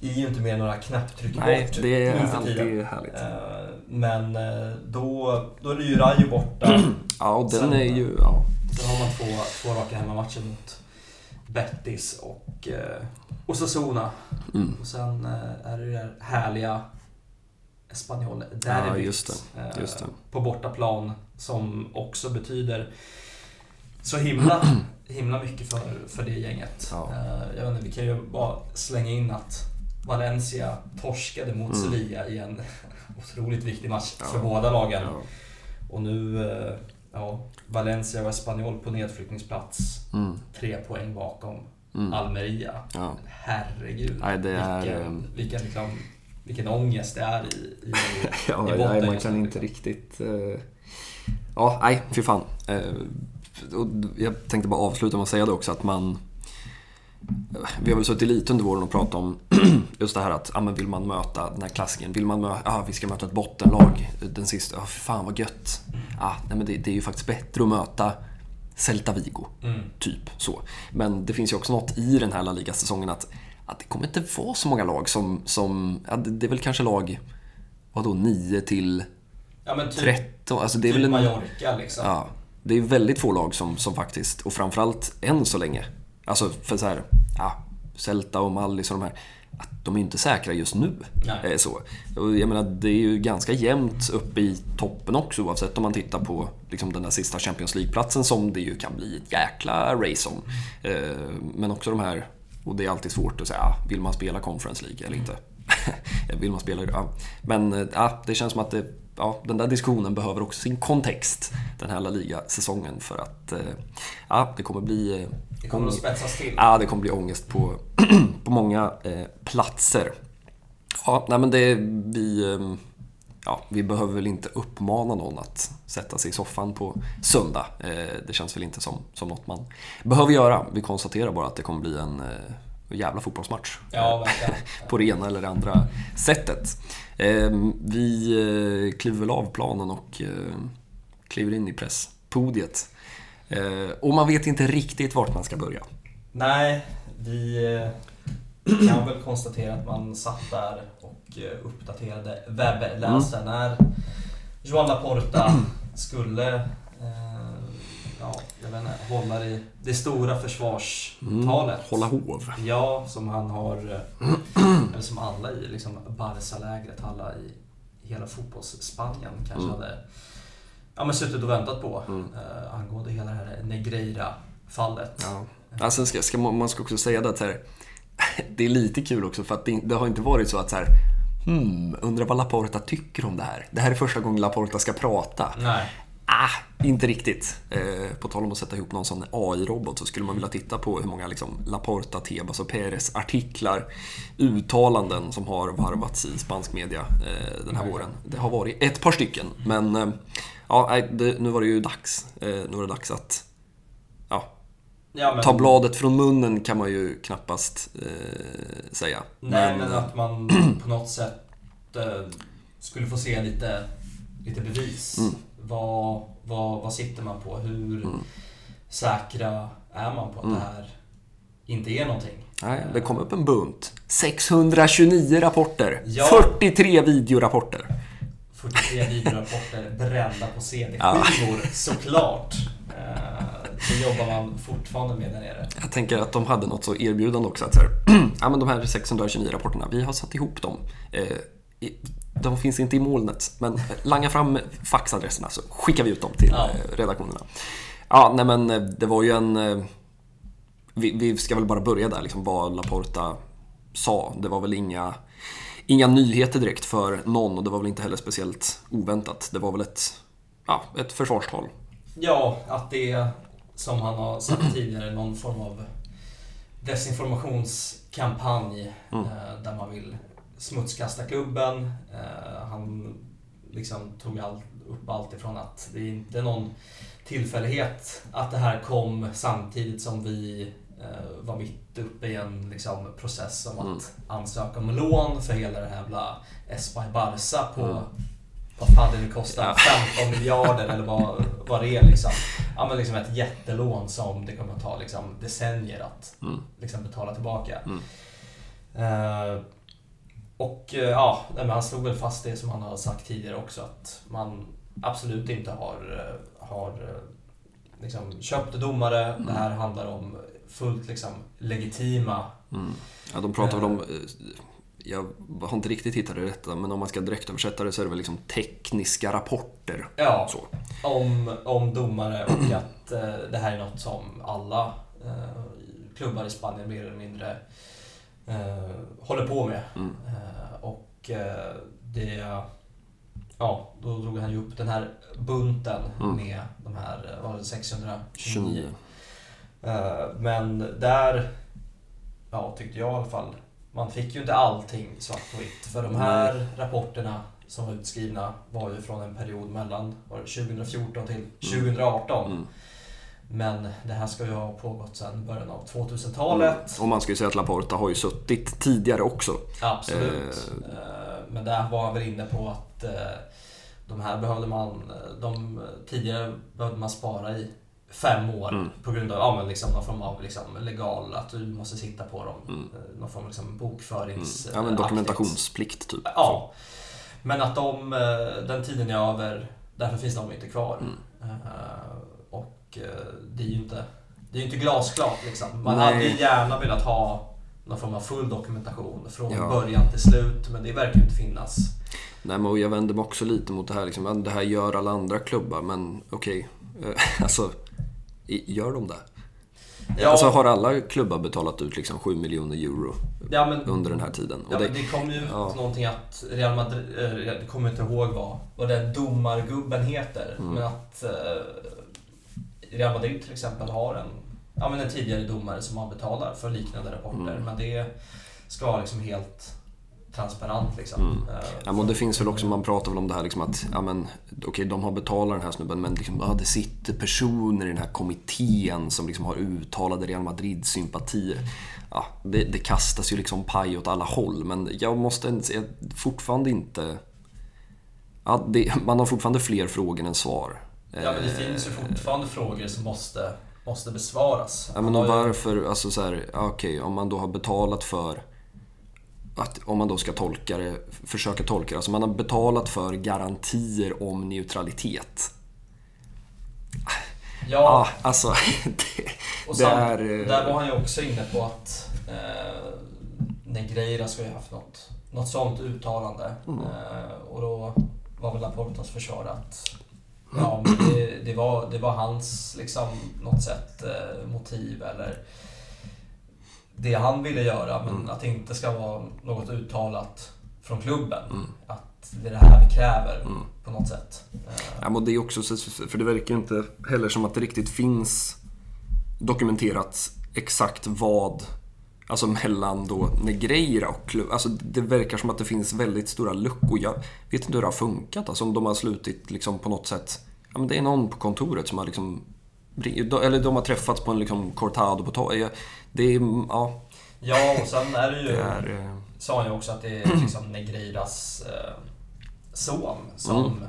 är ju inte mer några knapptryck Nej, bort det är nu för tiden. alltid härligt. Eh, Men eh, då, då är det ju Rayo borta. Ja, och den Sen- är ju... Ja. Sen har man två, två raka hemmamatcher mot Betis och eh, Osasuna. Mm. Och sen eh, är det det där härliga Espanyol Ja, derbyt just det, eh, just det. på bortaplan som också betyder så himla, himla mycket för, för det gänget. Ja. Eh, jag vet inte, vi kan ju bara slänga in att Valencia torskade mot Mm. Sevilla i en otroligt viktig match Ja. för båda lagen. Ja. Och nu, eh, ja, Valencia och Espanyol på nedflyttningsplats. Mm. Tre poäng bakom Mm. Almeria. Ja. Herregud. Nej, det är, vilken, ehm, vilken, liksom, vilken ångest det är i, i, Ja, i botten nej, man kan inte liksom. riktigt... eh, Ja, nej, fy fan. Eh, Jag tänkte bara avsluta med att säga det också att man... Vi har väl suttit lite under våren och pratat om just det här att, ja men vill man möta den här klassikern, vill man möta, ja vi ska möta ett bottenlag den sista, ja fan vad gött. Ja, nej men det, det är ju faktiskt bättre att möta Celta Vigo, Mm. typ så. Men det finns ju också något i den här La Liga-säsongen att, att det kommer inte vara så många lag som, som ja, det det är väl kanske lag, vadå, 9 till Ja men typ, 13, alltså det är typ väl en... Mallorca liksom. Ja, det är väldigt få lag som, som faktiskt, och framförallt än så länge, alltså för så här, ja, Celta och Mallis och de här, att de är inte säkra just nu. Nej. Eh, Så. Jag menar, det är ju ganska jämnt uppe i toppen också oavsett om man tittar på liksom, den där sista Champions League-platsen som det ju kan bli ett jäkla race om. Eh, Men också de här, och det är alltid svårt att säga, ah, vill man spela Conference League eller inte? vill man spela ja. Men eh, ja, det känns som att det, ja, den där diskussionen behöver också sin kontext den här La Liga-säsongen för att ja, det kommer bli... Det kommer att spetsas till. Ja, det kommer bli ångest på, på många eh, platser. Ja, nej men det... Vi, ja, vi behöver väl inte uppmana någon att sätta sig i soffan på söndag. Det känns väl inte som, som något man behöver göra. Vi konstaterar bara att det kommer bli en jävla fotbollsmatch. Ja, på det ena eller det andra sättet. Ehm, vi eh, kliver väl av planen och eh, kliver in i presspodiet. Eh, och man vet inte riktigt vart man ska börja. Nej, vi kan väl konstatera att man satt där och uppdaterade webbläsaren mm. när Joan Laporta skulle ja, jag vet inte, hålla i det stora försvarstalet. Mm, hålla hov. Ja, som han har, eller som alla i liksom Barca-lägret, alla i hela fotbollsspanien kanske mm. hade ja, men suttit och väntat på mm. eh, angående hela det här Negreira-fallet. Ja. Alltså, ska, ska, man ska också säga det att här, det är lite kul också för att det, det har inte varit så att så här, Hmm, undrar vad Laporta tycker om det här. Det här är första gången Laporta ska prata. Nej. Ah, inte riktigt. Eh, på tal om att sätta ihop någon sån AI-robot så skulle man vilja titta på hur många liksom, Laporta, Tebas och Perez artiklar, uttalanden som har varvats i spansk media eh, den här våren. Det har varit ett par stycken, men eh, ja, det, nu var det ju dags. Eh, nu var det dags att ja, ja men... ta bladet från munnen kan man ju knappast eh, säga. Nej, men, men att man på något sätt eh, skulle få se lite, lite bevis. Mm vad, vad, vad sitter man på? Hur mm. säkra är man på att mm. det här inte är någonting? Nej, det kom upp en bunt. 629 rapporter. Ja. 43 videorapporter. 43 videorapporter brända på CD-skivor, ja. såklart. Eh, det jobbar man fortfarande med där nere. Jag tänker att de hade något så erbjudande också. Att så här, ja, men de här 629 rapporterna, vi har satt ihop dem. Eh, de finns inte i molnet, men langa fram faxadresserna så skickar vi ut dem till ja. Eh, redaktionerna. Ja, nej men eh, det var ju en... Eh, vi, vi ska väl bara börja där, liksom vad Laporta sa. Det var väl inga, inga nyheter direkt för någon och det var väl inte heller speciellt oväntat. Det var väl ett, ja, ett försvarstal. Ja, att det som han har sagt tidigare, någon form av desinformationskampanj mm. där man vill smutskasta klubben. Eh, han liksom tog all, upp allt ifrån att det inte är någon tillfällighet att det här kom samtidigt som vi eh, var mitt uppe i en liksom, process om att mm. ansöka om lån för hela det här jävla Espai Barca på mm. vad fan det nu kostar, 15 miljarder eller vad, vad det är liksom. Ja men liksom ett jättelån som det kommer att ta liksom, decennier att mm. liksom, betala tillbaka. Uh, och eh, ja, han slog väl fast det som han har sagt tidigare också att man absolut inte har, eh, har eh, liksom, köpt domare. Mm. Det här handlar om fullt liksom, legitima... Mm. Ja, de pratar väl om... Jag har inte riktigt hittat det rätta, men om man ska direkt översätta det så är det väl liksom tekniska rapporter. Ja, så. Om, om domare och att eh, det här är något som alla eh, klubbar i Spanien mer eller mindre eh, håller på med. Mm. Eh, och eh, det... Ja, då drog han ju upp den här bunten mm. med de här, var det 629? Eh, men där, ja tyckte jag i alla fall, man fick ju inte allting svart på vitt. För de här rapporterna som var utskrivna var ju från en period mellan 2014 till 2018. Mm. mm. Men det här ska ju ha pågått sedan början av 2000-talet. Mm. Och man ska ju säga att Laporta har ju suttit tidigare också. Absolut. Eh. Men där var han väl inne på att eh, de här behövde man, de, tidigare behövde man spara i fem år mm. på grund av ja, men liksom någon form av liksom legal, att du måste sitta på dem. Mm. Eh, någon form av liksom bokförings... Mm. Ja, men dokumentationsplikt typ. Ja. Men att de, den tiden är över, därför finns de inte kvar. Mm. Och eh, det är ju inte, det är inte glasklart liksom. Man Nej. hade ju gärna velat ha någon form av full dokumentation från ja. början till slut, men det verkar ju inte finnas. Nej, men jag vänder mig också lite mot det här. Liksom, det här gör alla andra klubbar, men okej. Okay. Eh, alltså, gör de det? Ja. Alltså har alla klubbar betalat ut liksom 7 miljoner euro Ja, men, under den här tiden? ja, Och men det, det kom ju ut ja. någonting att Real Madrid, äh, jag kommer inte ihåg vad, vad den domargubben heter, Mm. men att eh, Real Madrid till exempel har en, ja, men en tidigare domare som man betalar för liknande rapporter, Mm. men det ska vara liksom helt transparent liksom. Mm. Eh, Ja, men det finns väl också, man pratar väl om det här liksom att, ja men okej de har betalat den här snubben men liksom, ja, det sitter personer i den här kommittén som liksom har uttalade Real Madrid-sympatier. Ja, det, det kastas ju liksom paj åt alla håll men jag måste säga fortfarande inte... Ja, det, man har fortfarande fler frågor än svar. Ja men det Eh, finns ju fortfarande frågor som måste, måste besvaras. Ja, men och varför, alltså så här, okej, om man då har betalat för att, om man då ska tolka det, försöka tolka det, alltså man har betalat för garantier om neutralitet. Ja, Ja, alltså det, och sam, är... eh, där var han ju också inne på att eh, Negreira ska ju haft något, något sånt uttalande. Mm. Eh, och då var väl Laportas försvar att ja, men det, det, var, det var hans, liksom, något sätt, eh, motiv eller det han ville göra, men Mm. att det inte ska vara något uttalat från klubben. Mm. Att det är det här vi kräver Mm. på något sätt. Ja, men det är också så, för det verkar inte heller som att det riktigt finns dokumenterat exakt vad, alltså mellan då Negreira och klubb. Alltså det verkar som att det finns väldigt stora luckor. Jag vet inte hur det har funkat, alltså om de har slutit liksom på något sätt. Ja, men det är någon på kontoret som har liksom, eller de har träffats på en liksom cortado på torget. Det är, ja, Ja, och sen är det ju... det är... eh, sa han ju också att det är liksom Negreiras eh, son som Mm.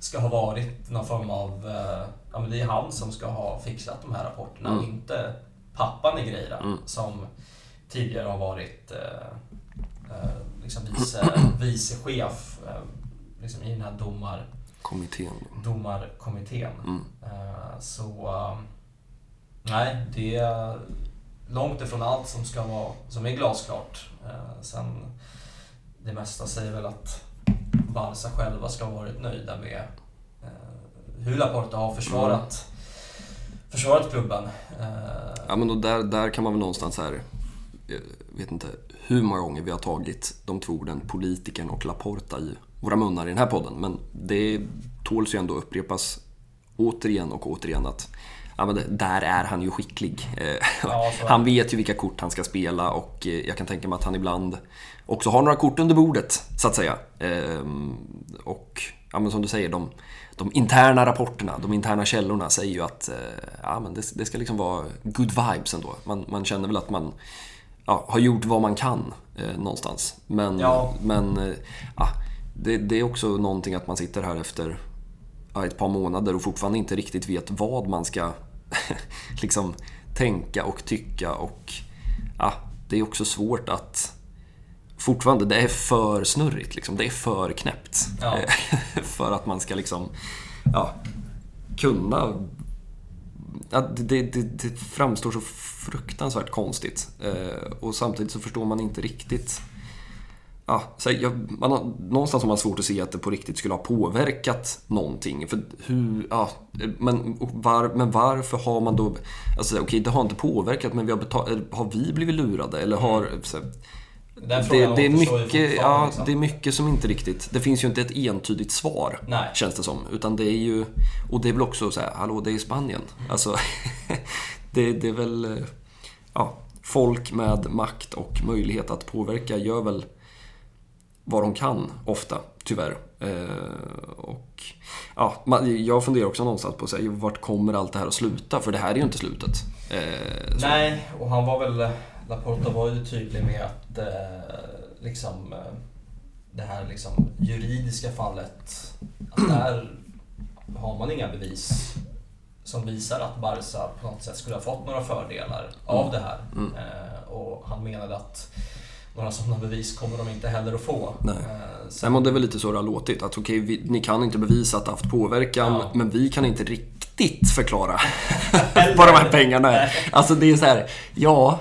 ska ha varit någon form av... Eh, ja, men det är han som ska ha fixat de här rapporterna, Mm. inte pappa Negreira Mm. som tidigare har varit eh, eh, liksom vice, vice chef eh, liksom i den här domar, kommittén. domarkommittén. Mm. Eh, Så... eh, Nej, det är långt ifrån allt som ska vara, som är glasklart. Eh, Sen, det mesta säger väl att Barca själva ska ha varit nöjda med eh, hur Laporta har försvarat, försvarat klubben. Ja men då där, där kan man väl någonstans här, jag vet inte hur många gånger vi har tagit de två orden politikern och Laporta i våra munnar i den här podden. Men det tåls ju ändå upprepas återigen och återigen att ja, där är han ju skicklig. Eh, Ja, så är han vet ju vilka kort han ska spela och eh, jag kan tänka mig att han ibland också har några kort under bordet, så att säga. Ehm, Och ja, men som du säger, de, de interna rapporterna, de interna källorna säger ju att eh, ja, men det, det ska liksom vara good vibes ändå. Man, man känner väl att man ja, har gjort vad man kan eh, någonstans. Men, Ja. men eh, det, det är också någonting att man sitter här efter ett par månader och fortfarande inte riktigt vet vad man ska liksom tänka och tycka och ja, det är också svårt att fortfarande, det är för snurrigt liksom. Det är för knäppt. Ja. för att man ska liksom, ja, kunna Ja, det, det, det framstår så fruktansvärt konstigt. Eh, och samtidigt så förstår man inte riktigt... Ja, så jag, man har, någonstans har man svårt att se att det på riktigt skulle ha påverkat någonting. För hur... Ja, men, var, men varför har man då... Alltså okej, det har inte påverkat men vi har, betal, har vi blivit lurade? Eller har... Så, det, det, är mycket, ja, liksom. det är mycket som inte riktigt... Det finns ju inte ett entydigt svar, Nej. känns det som. Utan det är ju... Och det är väl också så här, hallå, det är Spanien. Alltså, det, det är väl... eh, Ja, folk med makt och möjlighet att påverka gör väl vad de kan, ofta, tyvärr. Eh, och ja, man, jag funderar också någonstans på så här, vart kommer allt det här att sluta? För det här är ju inte slutet. Eh, Nej, och han var väl... Laporta var ju tydlig med att eh, liksom eh, det här liksom juridiska fallet, att där har man inga bevis som visar att Barca på något sätt skulle ha fått några fördelar av det här. Mm. Eh, och han menade att några sådana bevis kommer de inte heller att få. Nej. Eh, Nej, sen, men det är väl lite så det har låtit. Att okej, vi, ni kan inte bevisa att det haft påverkan, Ja. men vi kan inte riktigt förklara vad de här pengarna är. Alltså det är så här, ja,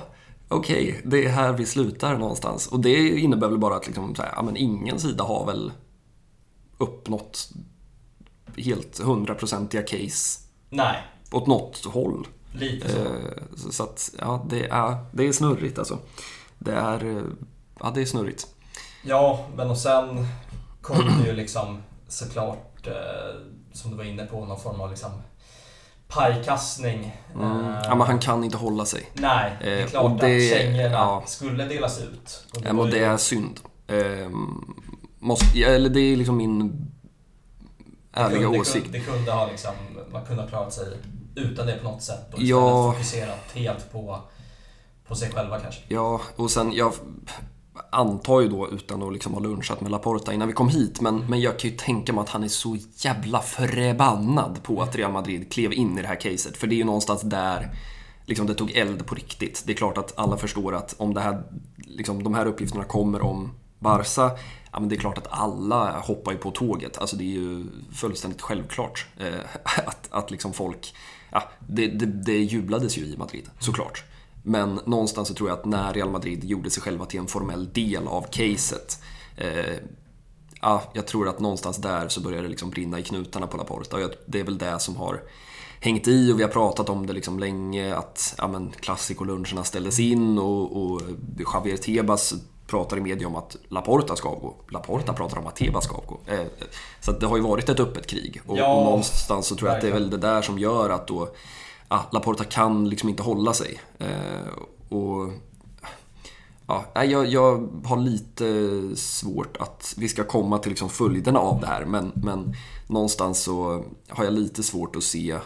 okej, det är här vi slutar någonstans. Och det innebär väl bara att liksom, så här, ja, men ingen sida har väl uppnått helt hundraprocentiga case nej, åt något håll. Lite så. Eh, så, så att, ja, det är, det är snurrigt alltså. Det är, eh, ja, det är snurrigt. Ja, men och sen kom det ju liksom såklart, eh, som du var inne på, någon form av liksom pajkastning. Mm. Eh, Ja, men han kan inte hålla sig. Nej, det är Eh, klart och det- att kängorna ja. skulle delas ut. Och Ja, men var det ju- är synd. Eh, måste, eller det är liksom min det ärliga kunde, åsikt. Det kunde, det kunde ha liksom, man kunde ha klarat sig utan det på något sätt och istället Ja. fokuserat helt på, på sig själva kanske. Ja, och sen jag antar ju då utan att liksom ha lunchat med Laporta innan vi kom hit, men, men jag kan ju tänka mig att han är så jävla förbannad på att Real Madrid klev in i det här caset. För det är ju någonstans där liksom det tog eld på riktigt. Det är klart att alla förstår att om det här, liksom, de här uppgifterna kommer om Barca, ja, men det är klart att alla hoppar ju på tåget. Alltså det är ju fullständigt självklart eh, att, att liksom folk... Ja, det, det, det jublades ju i Madrid, såklart. Men någonstans så tror jag att när Real Madrid gjorde sig själva till en formell del av caset eh, ja, jag tror att någonstans där så börjar det liksom brinna i knutarna på Laporta och det är väl det som har hängt i och vi har pratat om det liksom länge att ja, men, klassikoluncherna ställdes in och, och Javier Tebas pratar i media om att Laporta ska avgå. Laporta pratar om att Tebas ska avgå. Eh, så att det har ju varit ett öppet krig och, Ja, och någonstans så tror jag att det är verkligen. väl det där som gör att då ja, Laporta kan liksom inte hålla sig. Eh, och Ja, jag, jag har lite svårt att vi ska komma till liksom följderna av det här men, men någonstans så har jag lite svårt att se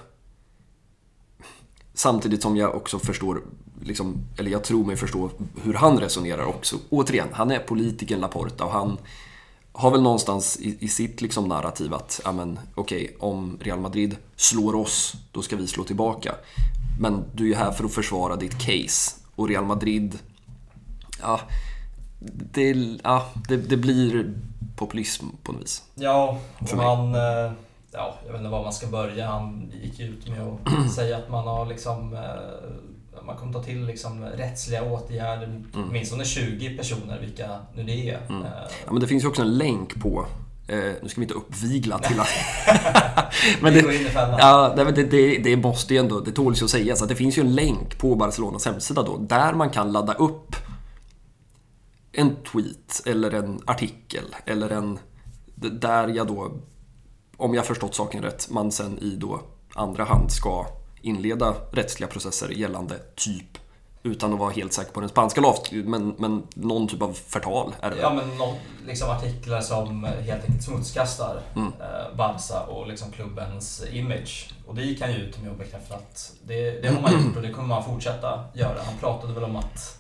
Samtidigt som jag också förstår, liksom, eller jag tror mig förstå hur han resonerar också. Återigen, han är politikern Laporta och han har väl någonstans i, i sitt liksom narrativ att, ja men okej, om Real Madrid slår oss, då ska vi slå tillbaka. Men du är här för att försvara ditt case. Och Real Madrid, ja, det, ja, det, det blir populism på något vis. Ja, och han... eh, Ja, jag vet inte var man ska börja. Han gick ut med att säga att man har liksom... Man kommer ta till liksom rättsliga åtgärder mot Mm. åtminstone 20 personer, vilka nu det är. Eh, Ja, men det finns ju också en länk på, eh, nu ska vi inte uppvigla till att... men det. Ja, nej, men det, det, det måste ju ändå, det tåls ju att sägas att det finns ju en länk på Barcelonas hemsida då, där man kan ladda upp en tweet eller en artikel eller en... Där jag då, om jag förstått saken rätt, man sen i då andra hand ska inleda rättsliga processer gällande typ, utan att vara helt säker på den spanska lagen, men, men någon typ av förtal är det? Ja men någon, liksom artiklar som helt enkelt smutskastar Mm. eh, Barca och liksom klubbens image. Och det gick han ju ut med och bekräftade att det, det har man gjort och det kommer man fortsätta göra. Han pratade väl om att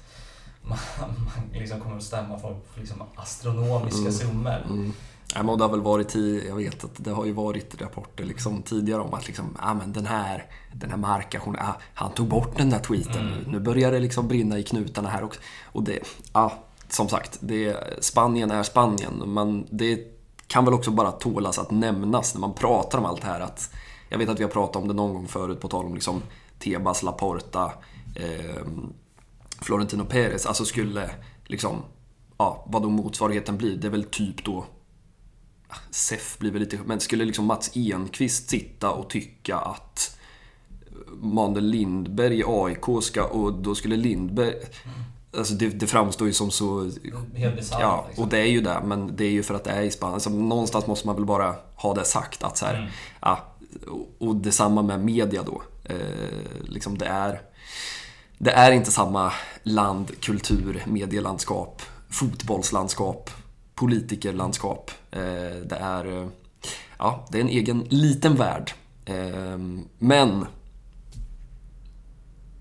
man, man liksom kommer att stämma folk för liksom astronomiska Mm. summor. Mm. Ja, men det har väl varit i, jag vet att det har ju varit rapporter liksom tidigare om att liksom, ah, men den här, den här Marca, ah, han tog bort den där tweeten. Mm. Nu börjar det liksom brinna i knutarna här också. Och det, ja, som sagt, det, Spanien är Spanien. Men det kan väl också bara tålas att nämnas när man pratar om allt det här. Att, jag vet att vi har pratat om det någon gång förut på tal om liksom Tebas, Laporta, eh, Florentino Perez. Alltså skulle liksom, ja, vad då motsvarigheten blir. Det är väl typ då SEF blir väl lite... Men skulle liksom Mats Enqvist sitta och tycka att Manuel Lindberg i AIK ska... Och då skulle Lindberg... Alltså det, det framstår ju som så... Helt bisarrt. Ja, liksom. och det är ju det. Men det är ju för att det är i Spanien. Alltså, någonstans måste man väl bara ha det sagt att så här... Mm. Ja, och, och detsamma med media då. Eh, liksom det är... Det är inte samma land, kultur, medielandskap, fotbollslandskap, politikerlandskap. Eh, det är... Eh, ja, det är en egen liten värld. Ehm, men...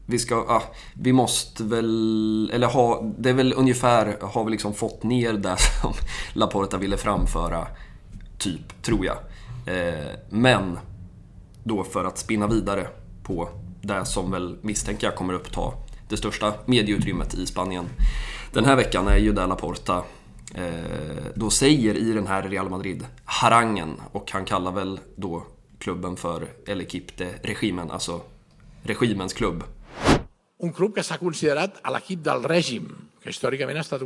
Vi ska... ah, vi måste väl... Eller ha... Det är väl ungefär... Har vi liksom fått ner det som Laporta ville framföra. Typ, tror jag. Eh, Men... Då för att spinna vidare på det som väl misstänker jag kommer uppta det största medieutrymmet i Spanien den här veckan är ju där Laporta då säger i den här Real Madrid-harangen och han kallar väl då klubben för El Equipe Regimen, alltså regimens klubb. un club que s'ha considerat a l'equip del règim, que històricament ha estat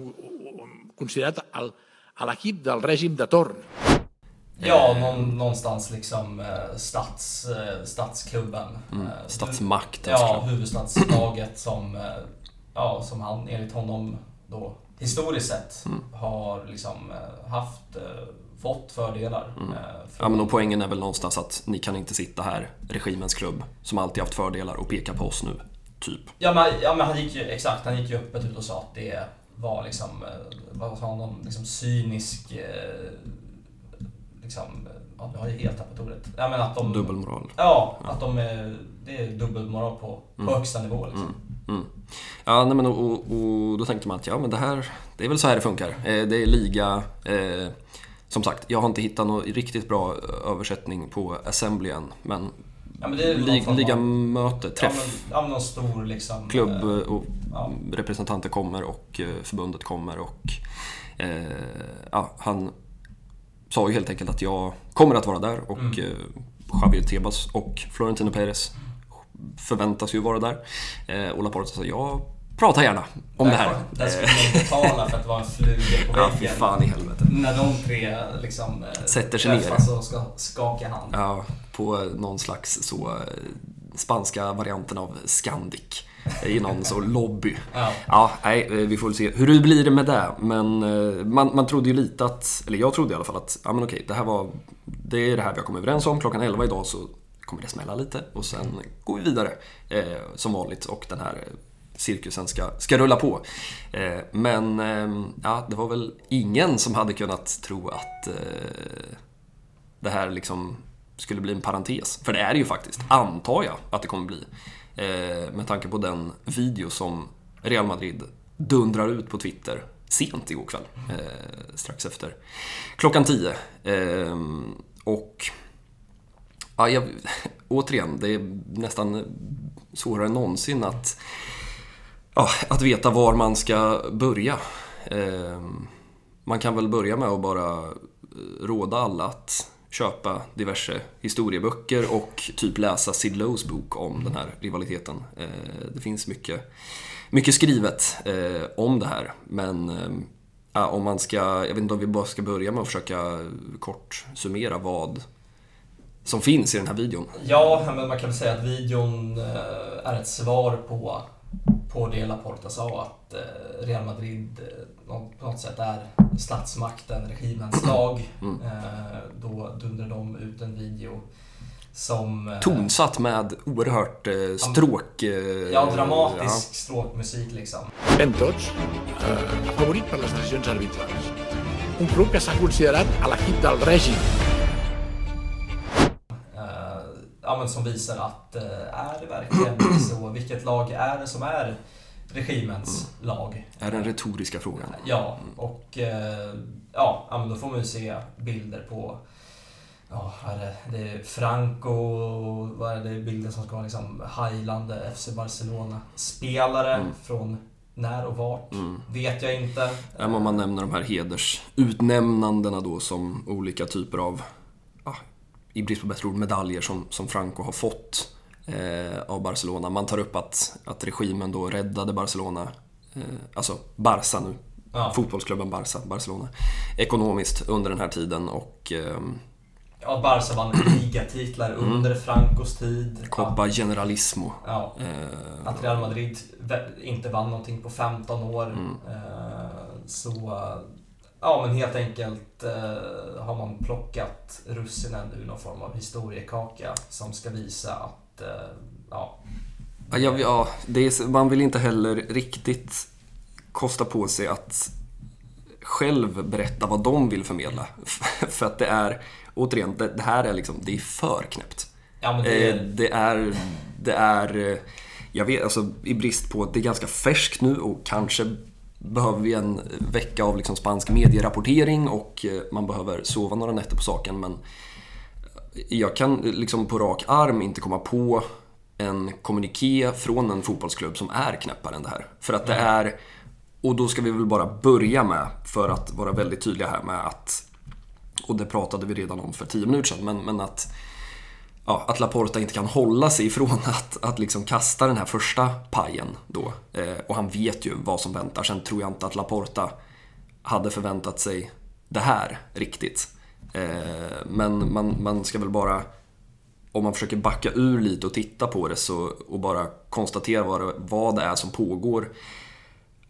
considerat el- a l'equip del règim de torn. Ja, Eh, någon, någonstans liksom eh, stats, eh, stadsklubben. mm, Eh, statsmakten Ja, huvudstadslaget som, eh, ja, som han enligt honom då historiskt sett Mm. har liksom eh, haft, eh, fått fördelar. Mm. eh, Ja, från- men och poängen är väl någonstans att ni kan inte sitta här, regimens klubb, som alltid haft fördelar och peka på oss nu. Typ. Ja men, ja, men han gick ju, exakt, han gick ju öppet ut och sa att det var liksom, vad sa han, någon liksom cynisk, liksom, ja nu har jag helt tappat ordet. Ja men att de... Dubbelmoral. Ja, att de är, det är dubbelmoral på, på Mm. högsta nivå liksom. Mm. Ja, nej, men och, och, och då tänkte man att ja, men det här, det är väl så här det funkar. Eh, det är liga... Eh, som sagt, jag har inte hittat någon riktigt bra översättning på Assembly än, men Ja, lig, ligamöte, Ja träff, ja, men någon stor liksom... klubb eh, och Ja. representanter kommer och eh, förbundet kommer och eh, ja, han sa ju helt enkelt att jag kommer att vara där och Mm. eh, Javier Tebas och Florentino Perez förväntas ju vara där. Eh, och Laporta sa jag pratar gärna om det här. Där skulle man betala för att vara en fluga på Ja, fy väggen. fan i helvete. När de tre liksom eh, Sätter sig ner. och ska skaka hand. Ja, på någon slags så eh, spanska varianten av Scandic. I någon så lobby. Ja. Ja, nej, eh, vi får väl se hur det blir med det. Men eh, man, man trodde ju lite att, eller jag trodde i alla fall att, ja men okej, det här var, det är det här vi har kommit överens om. Klockan 11 idag så kommer det smälla lite och sen går vi vidare eh, som vanligt och den här eh, cirkusen ska, ska rulla på. Eh, men eh, ja, det var väl ingen som hade kunnat tro att det här liksom skulle bli en parentes. För det är det ju faktiskt, antar jag att det kommer bli. Eh, med tanke på den video som Real Madrid dundrar ut på Twitter sent igår kväll. Eh, strax efter klockan 10. Eh, och ja, jag, återigen, det är nästan svårare än någonsin att, ja, att veta var man ska börja. Eh, man kan väl börja med att bara eh, råda alla att köpa diverse historieböcker och typ läsa Sid Lowe's bok om den här rivaliteten. Eh, det finns mycket, mycket skrivet eh, om det här, men eh, ja, om man ska, jag vet inte om vi bara ska börja med att försöka kort summera vad som finns i den här videon. Ja, men man kan väl säga att videon är ett svar på, på det Laporta sa att Real Madrid på något sätt är statsmakten, regimens lag. Mm. Eh, Då dundrar de ut en video som... eh, Tonsatt med oerhört eh, stråk... eh, Ja, dramatisk stråkmusik liksom. Ben tots, eh, afavorit per les decisions arbitrals. Un club que s'ha considerat a l'equip del règim. Eh, ja, men som visar att är det verkligen så? Vilket lag är det som är regimens lag? Ja, är den retoriska frågan. Ja, och eh, ja, då får man ju se bilder på Ja, vad är det? det är Franco, vad är det bilder som ska vara liksom heilande FC Barcelona-spelare Mm. från när och vart? Mm. Vet jag inte. Ja, men man nämner de här hedersutnämnandena då som olika typer av, ja, i brist på bättre ord, medaljer som, som Franco har fått av Barcelona. Man tar upp att, att regimen då räddade Barcelona, eh, alltså Barca nu, Ja. fotbollsklubben Barca, Barcelona, ekonomiskt under den här tiden och ehm, Ja, Barca vann ligatitlar Mm. under Francos tid. Copa Generalissimo. Ja, Eh, Att Real Madrid inte vann någonting på 15 år. Mm. Eh, Så, ja men helt enkelt eh, har man plockat russinen ur någon form av historiekaka som ska visa att, eh, ja, Ja, ja, det är, man vill inte heller riktigt kosta på sig att själv berätta vad de vill förmedla. För att det är, återigen, det, det här är liksom, det är för knäppt. ja det Eh, är, det är, det är, eh, jag vet, alltså i brist på, det är ganska färskt nu och kanske behöver vi en vecka av liksom spansk medierapportering och man behöver sova några nätter på saken men jag kan liksom på rak arm inte komma på en kommuniké från en fotbollsklubb som är knäppare än det här. För att det är, och då ska vi väl bara börja med, för att vara väldigt tydliga här med att, och det pratade vi redan om för tio minuter sedan, men, men att ja, att Laporta inte kan hålla sig ifrån att, att liksom kasta den här första pajen då. Eh, och han vet ju vad som väntar. Sen tror jag inte att Laporta hade förväntat sig det här riktigt. Eh, men man, man ska väl bara, om man försöker backa ur lite och titta på det så, och bara konstatera vad det, vad det är som pågår.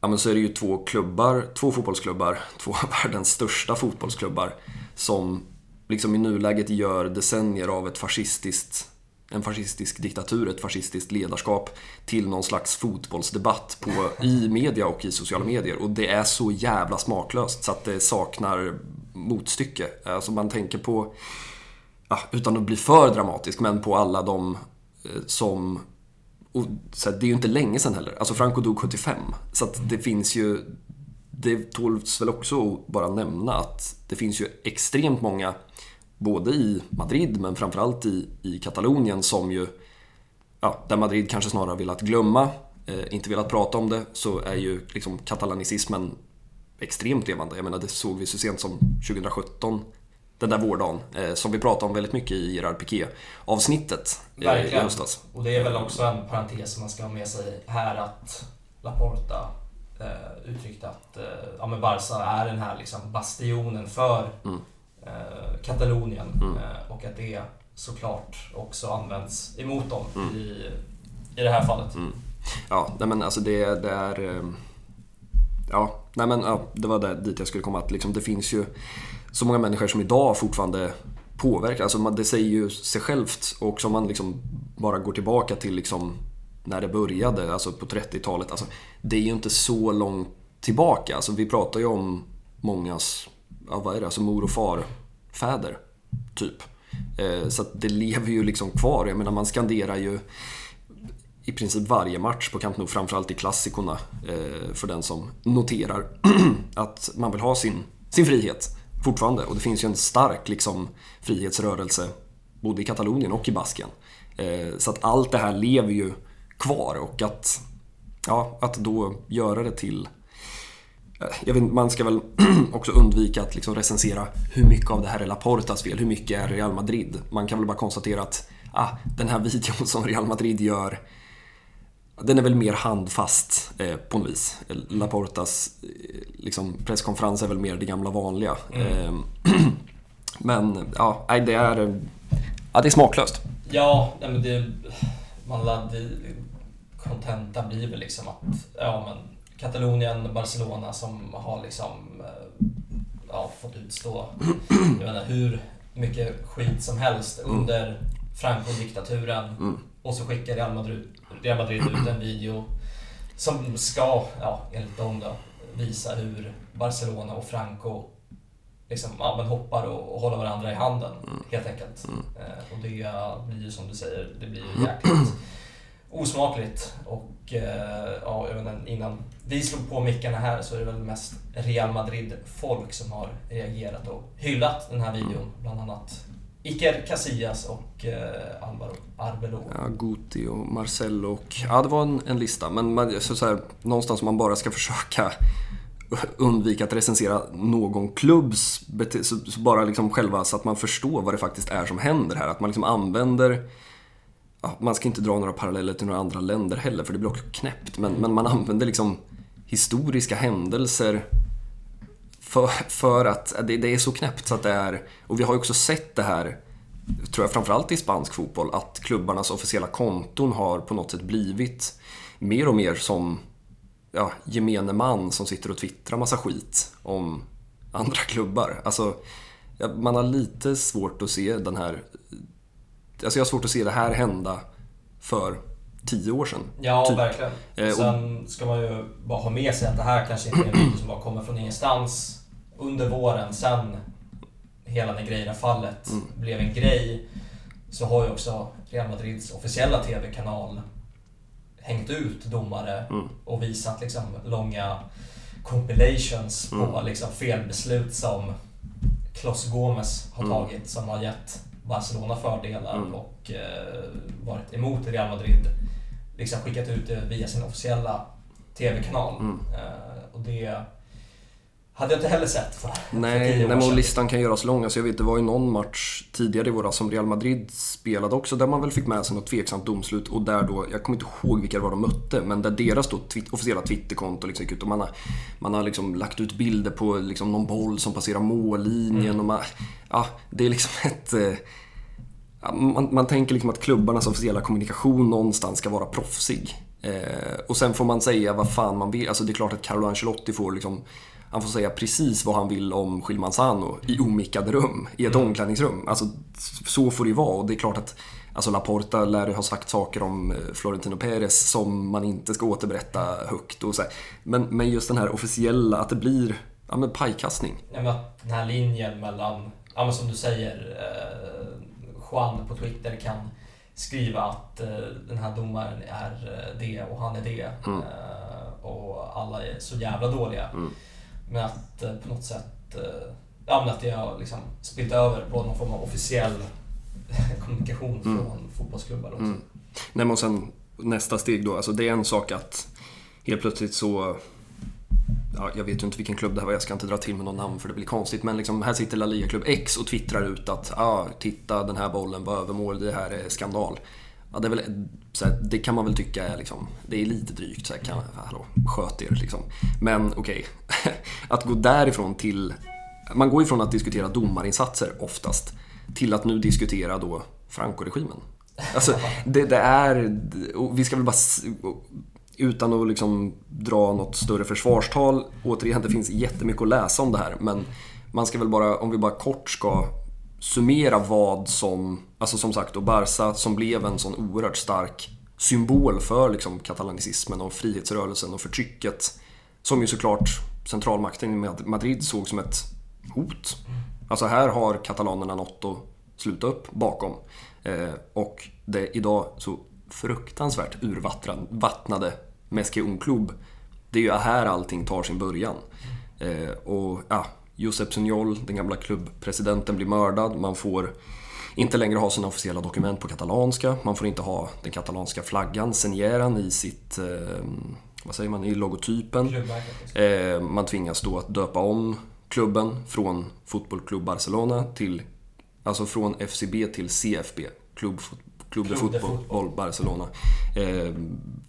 Ja, men så är det ju två klubbar, två fotbollsklubbar, två av världens största fotbollsklubbar som liksom i nuläget gör decennier av ett fascistiskt en fascistisk diktatur, ett fascistiskt ledarskap till någon slags fotbollsdebatt på, i media och i sociala medier. Och det är så jävla smaklöst så att det saknar motstycke. Alltså man tänker på, ja, utan att bli för dramatisk, men på alla de eh, som och, så här, det är ju inte länge sedan heller. Alltså Franco dog 75. Så att det finns ju... Det tåls väl också att bara nämna att det finns ju extremt många både i Madrid men framförallt i, i Katalonien som ju, ja, där Madrid kanske snarare velat glömma, eh, inte velat prata om det, så är ju liksom katalanicismen extremt levande. Jag menar, det såg vi så sent som 2017, den där vårdagen, eh, som vi pratade om väldigt mycket i Gerard Piqué-avsnittet eh, Verkligen. i höstas. Och det är väl också en parentes som man ska ha med sig här att Laporta eh, uttryckte att eh, ja, men Barca är den här liksom bastionen för mm eh, Katalonien mm. eh, och att det såklart också används emot dem mm. i, i det här fallet. Mm. Ja, men alltså det, det är... Ja, nej men ja, det var där, dit jag skulle komma. Att liksom, det finns ju så många människor som idag fortfarande påverkar. Alltså det säger ju sig självt och om man liksom bara går tillbaka till liksom när det började, alltså på 30-talet. Alltså, det är ju inte så långt tillbaka. Alltså, vi pratar ju om mångas ja, vad är det, alltså mor och farfäder. Typ. Eh, så att det lever ju liksom kvar. Jag menar man skanderar ju i princip varje match på Camp Nou, framförallt i klassikorna eh, för den som noterar att man vill ha sin, sin frihet fortfarande. Och det finns ju en stark liksom, frihetsrörelse både i Katalonien och i Baskien. Eh, så att allt det här lever ju kvar och att, ja, att då göra det till eh, jag vet, man ska väl också undvika att liksom recensera hur mycket av det här är Laportas fel, hur mycket är Real Madrid. Man kan väl bara konstatera att ah, den här videon som Real Madrid gör den är väl mer handfast eh, på något vis. Laportas eh, liksom, presskonferens är väl mer det gamla vanliga. Mm. Eh, men ja, det är, ja, det är smaklöst. Ja, men det... Man kontenta blir väl liksom att ja, men Katalonien, Barcelona som har liksom eh, ja, fått utstå jag menar, hur mycket skit som helst mm. under Franco-diktaturen. Mm. Och så skickar Real Madrid, Real Madrid ut en video som ska, ja, enligt dem då, visa hur Barcelona och Franco liksom, ja, men hoppar och, och håller varandra i handen, mm. helt enkelt. Mm. Eh, och det blir ju som du säger, det blir jäkligt osmakligt. Och eh, ja, innan vi slog på mickarna här så är det väl mest Real Madrid-folk som har reagerat och hyllat den här videon. Mm. Bland annat Iker Casillas och eh, Alvaro Arbelo. Ja, Guti och Marcelo och... Ja, det var en, en lista. Men man, så, så här, någonstans man bara ska försöka undvika att recensera någon klubbs så, så bara liksom själva så att man förstår vad det faktiskt är som händer här. Att man liksom använder ja, man ska inte dra några paralleller till några andra länder heller för det blir också knäppt. Men, men man använder liksom historiska händelser för, för att det, det, är så knäppt så att det är... Och vi har ju också sett det här, tror jag framförallt i spansk fotboll, att klubbarnas officiella konton har på något sätt blivit mer och mer som ja, gemene man som sitter och twittrar massa skit om andra klubbar. Alltså, man har lite svårt att se den här Alltså jag har svårt att se det här hända för tio år sedan. Ja, typ. verkligen. Eh, Sen ska man ju bara ha med sig att det här kanske inte är video som bara kommer från ingenstans under våren. Sen hela Negreira-fallet mm. blev en grej så har ju också Real Madrids officiella TV-kanal hängt ut domare mm. och visat liksom långa compilations mm. på liksom felbeslut som Klos Gomes har mm. tagit som har gett Barcelona fördelar mm. och eh, varit emot Real Madrid. Liksom skickat ut det via sin officiella TV-kanal. Mm. Eh, och det... hade jag inte heller sett för, för Nej, tio år nej men listan kan göras lång. Alltså jag vet, det var ju någon match tidigare i våras som Real Madrid spelade också, där man väl fick med sig något tveksamt domslut och där då, jag kommer inte ihåg vilka det var de mötte, men där deras då twi- officiella Twitterkonto liksom gick ut och man har, man har liksom lagt ut bilder på liksom någon boll som passerar mållinjen och man, ja, det är liksom ett... eh, Man, man tänker liksom att klubbarnas officiella kommunikation någonstans ska vara proffsig. Eh, och sen får man säga vad fan man vill. Alltså det är klart att Carlo Ancelotti får liksom han får säga precis vad han vill om Gil i omickade rum, i ett omklädningsrum. Alltså, så får det ju vara och det är klart att alltså Laporta lär ju ha sagt saker om eh, Florentino Perez som man inte ska återberätta högt och så här. Men, men just den här officiella, att det blir ja, men pajkastning. Ja, men att den här linjen mellan, ja, men som du säger, eh, Juan på Twitter kan skriva att eh, den här domaren är eh, det och han är det. Mm. Eh, och alla är så jävla dåliga. Mm. Men att eh, på något sätt, eh, ja men att det har liksom spillt över på någon form av officiell kommunikation från fotbollsklubbar också. Mm. Nej, men sen nästa steg då, alltså det är en sak att helt plötsligt så Ja, jag vet ju inte vilken klubb det här var, jag ska inte dra till med någon namn för det blir konstigt. Men liksom, här sitter La Liga-klubb X och twittrar ut att ah, titta den här bollen var över mål, det här är skandal. Ja, det, väl, här, det kan man väl tycka är, liksom, det är lite drygt. Så här, kan, hallå, sköt er liksom. Men okej, att gå därifrån till... Man går ifrån att diskutera domarinsatser oftast till att nu diskutera då Franco-regimen. Alltså, det, det är... Vi ska väl bara... Utan att liksom dra något större försvarstal. Återigen, det finns jättemycket att läsa om det här. Men man ska väl bara, om vi bara kort ska summera vad som... Alltså som sagt, och Barca som blev en sån oerhört stark symbol för liksom katalanismen och frihetsrörelsen och förtrycket. Som ju såklart centralmakten i Madrid såg som ett hot. Alltså här har katalanerna något att sluta upp bakom. Eh, och det idag så fruktansvärt urvattnade Mesqué Unclub. Det är ju här allting tar sin början. Eh, och ja, Josep Sunyol, den gamla klubbpresidenten, blir mördad. Man får inte längre ha sina officiella dokument på katalanska. Man får inte ha den katalanska flaggan, senjeran, i sitt... Eh, vad säger man? I logotypen. Eh, man tvingas då att döpa om klubben från Fotboll Club Barcelona till... Alltså från FCB till CFB, Club, Club de Fotboll. Barcelona. Eh,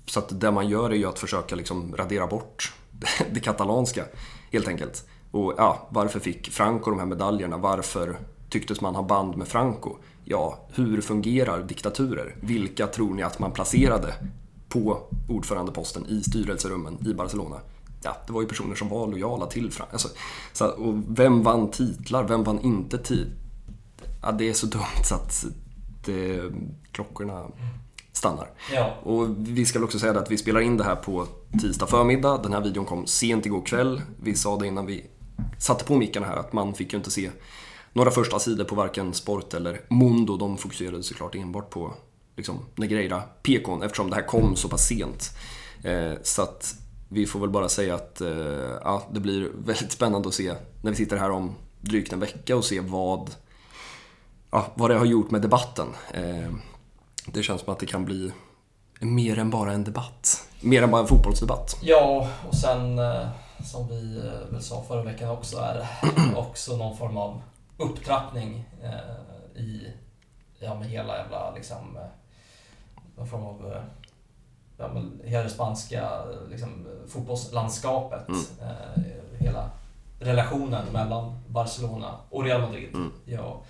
så att det man gör är ju att försöka liksom radera bort det katalanska, helt enkelt. Och ja, varför fick Franco de här medaljerna? Varför tycktes man ha band med Franco? Ja, hur fungerar diktaturer? Vilka tror ni att man placerade på ordförandeposten i styrelserummen i Barcelona? Ja, det var ju personer som var lojala till Franco. Alltså, så, och vem vann titlar? Vem vann inte tid? Ja, det är så dumt så att det, klockorna stannar. Ja, Och vi ska väl också säga att vi spelar in det här på tisdag förmiddag. Den här videon kom sent igår kväll. Vi sa det innan vi satte på mickarna här att man fick ju inte se några första sidor på varken Sport eller Mondo. De fokuserade såklart enbart på liksom, Negreira PKn eftersom det här kom så pass sent. Eh, så att vi får väl bara säga att eh, ja, det blir väldigt spännande att se när vi sitter här om drygt en vecka och se vad, ja, vad det har gjort med debatten. Eh, det känns som att det kan bli mer än bara en debatt. Mer än bara en fotbollsdebatt. Ja, och sen eh, som vi eh, väl sa förra veckan också är det också någon form av upptrappning eh, i ja, med hela jävla liksom, eh, någon form av eh, ja, men hela det spanska eh, liksom, fotbollslandskapet. Mm. Eh, hela relationen mellan Barcelona och Real Madrid. Mm. Ja,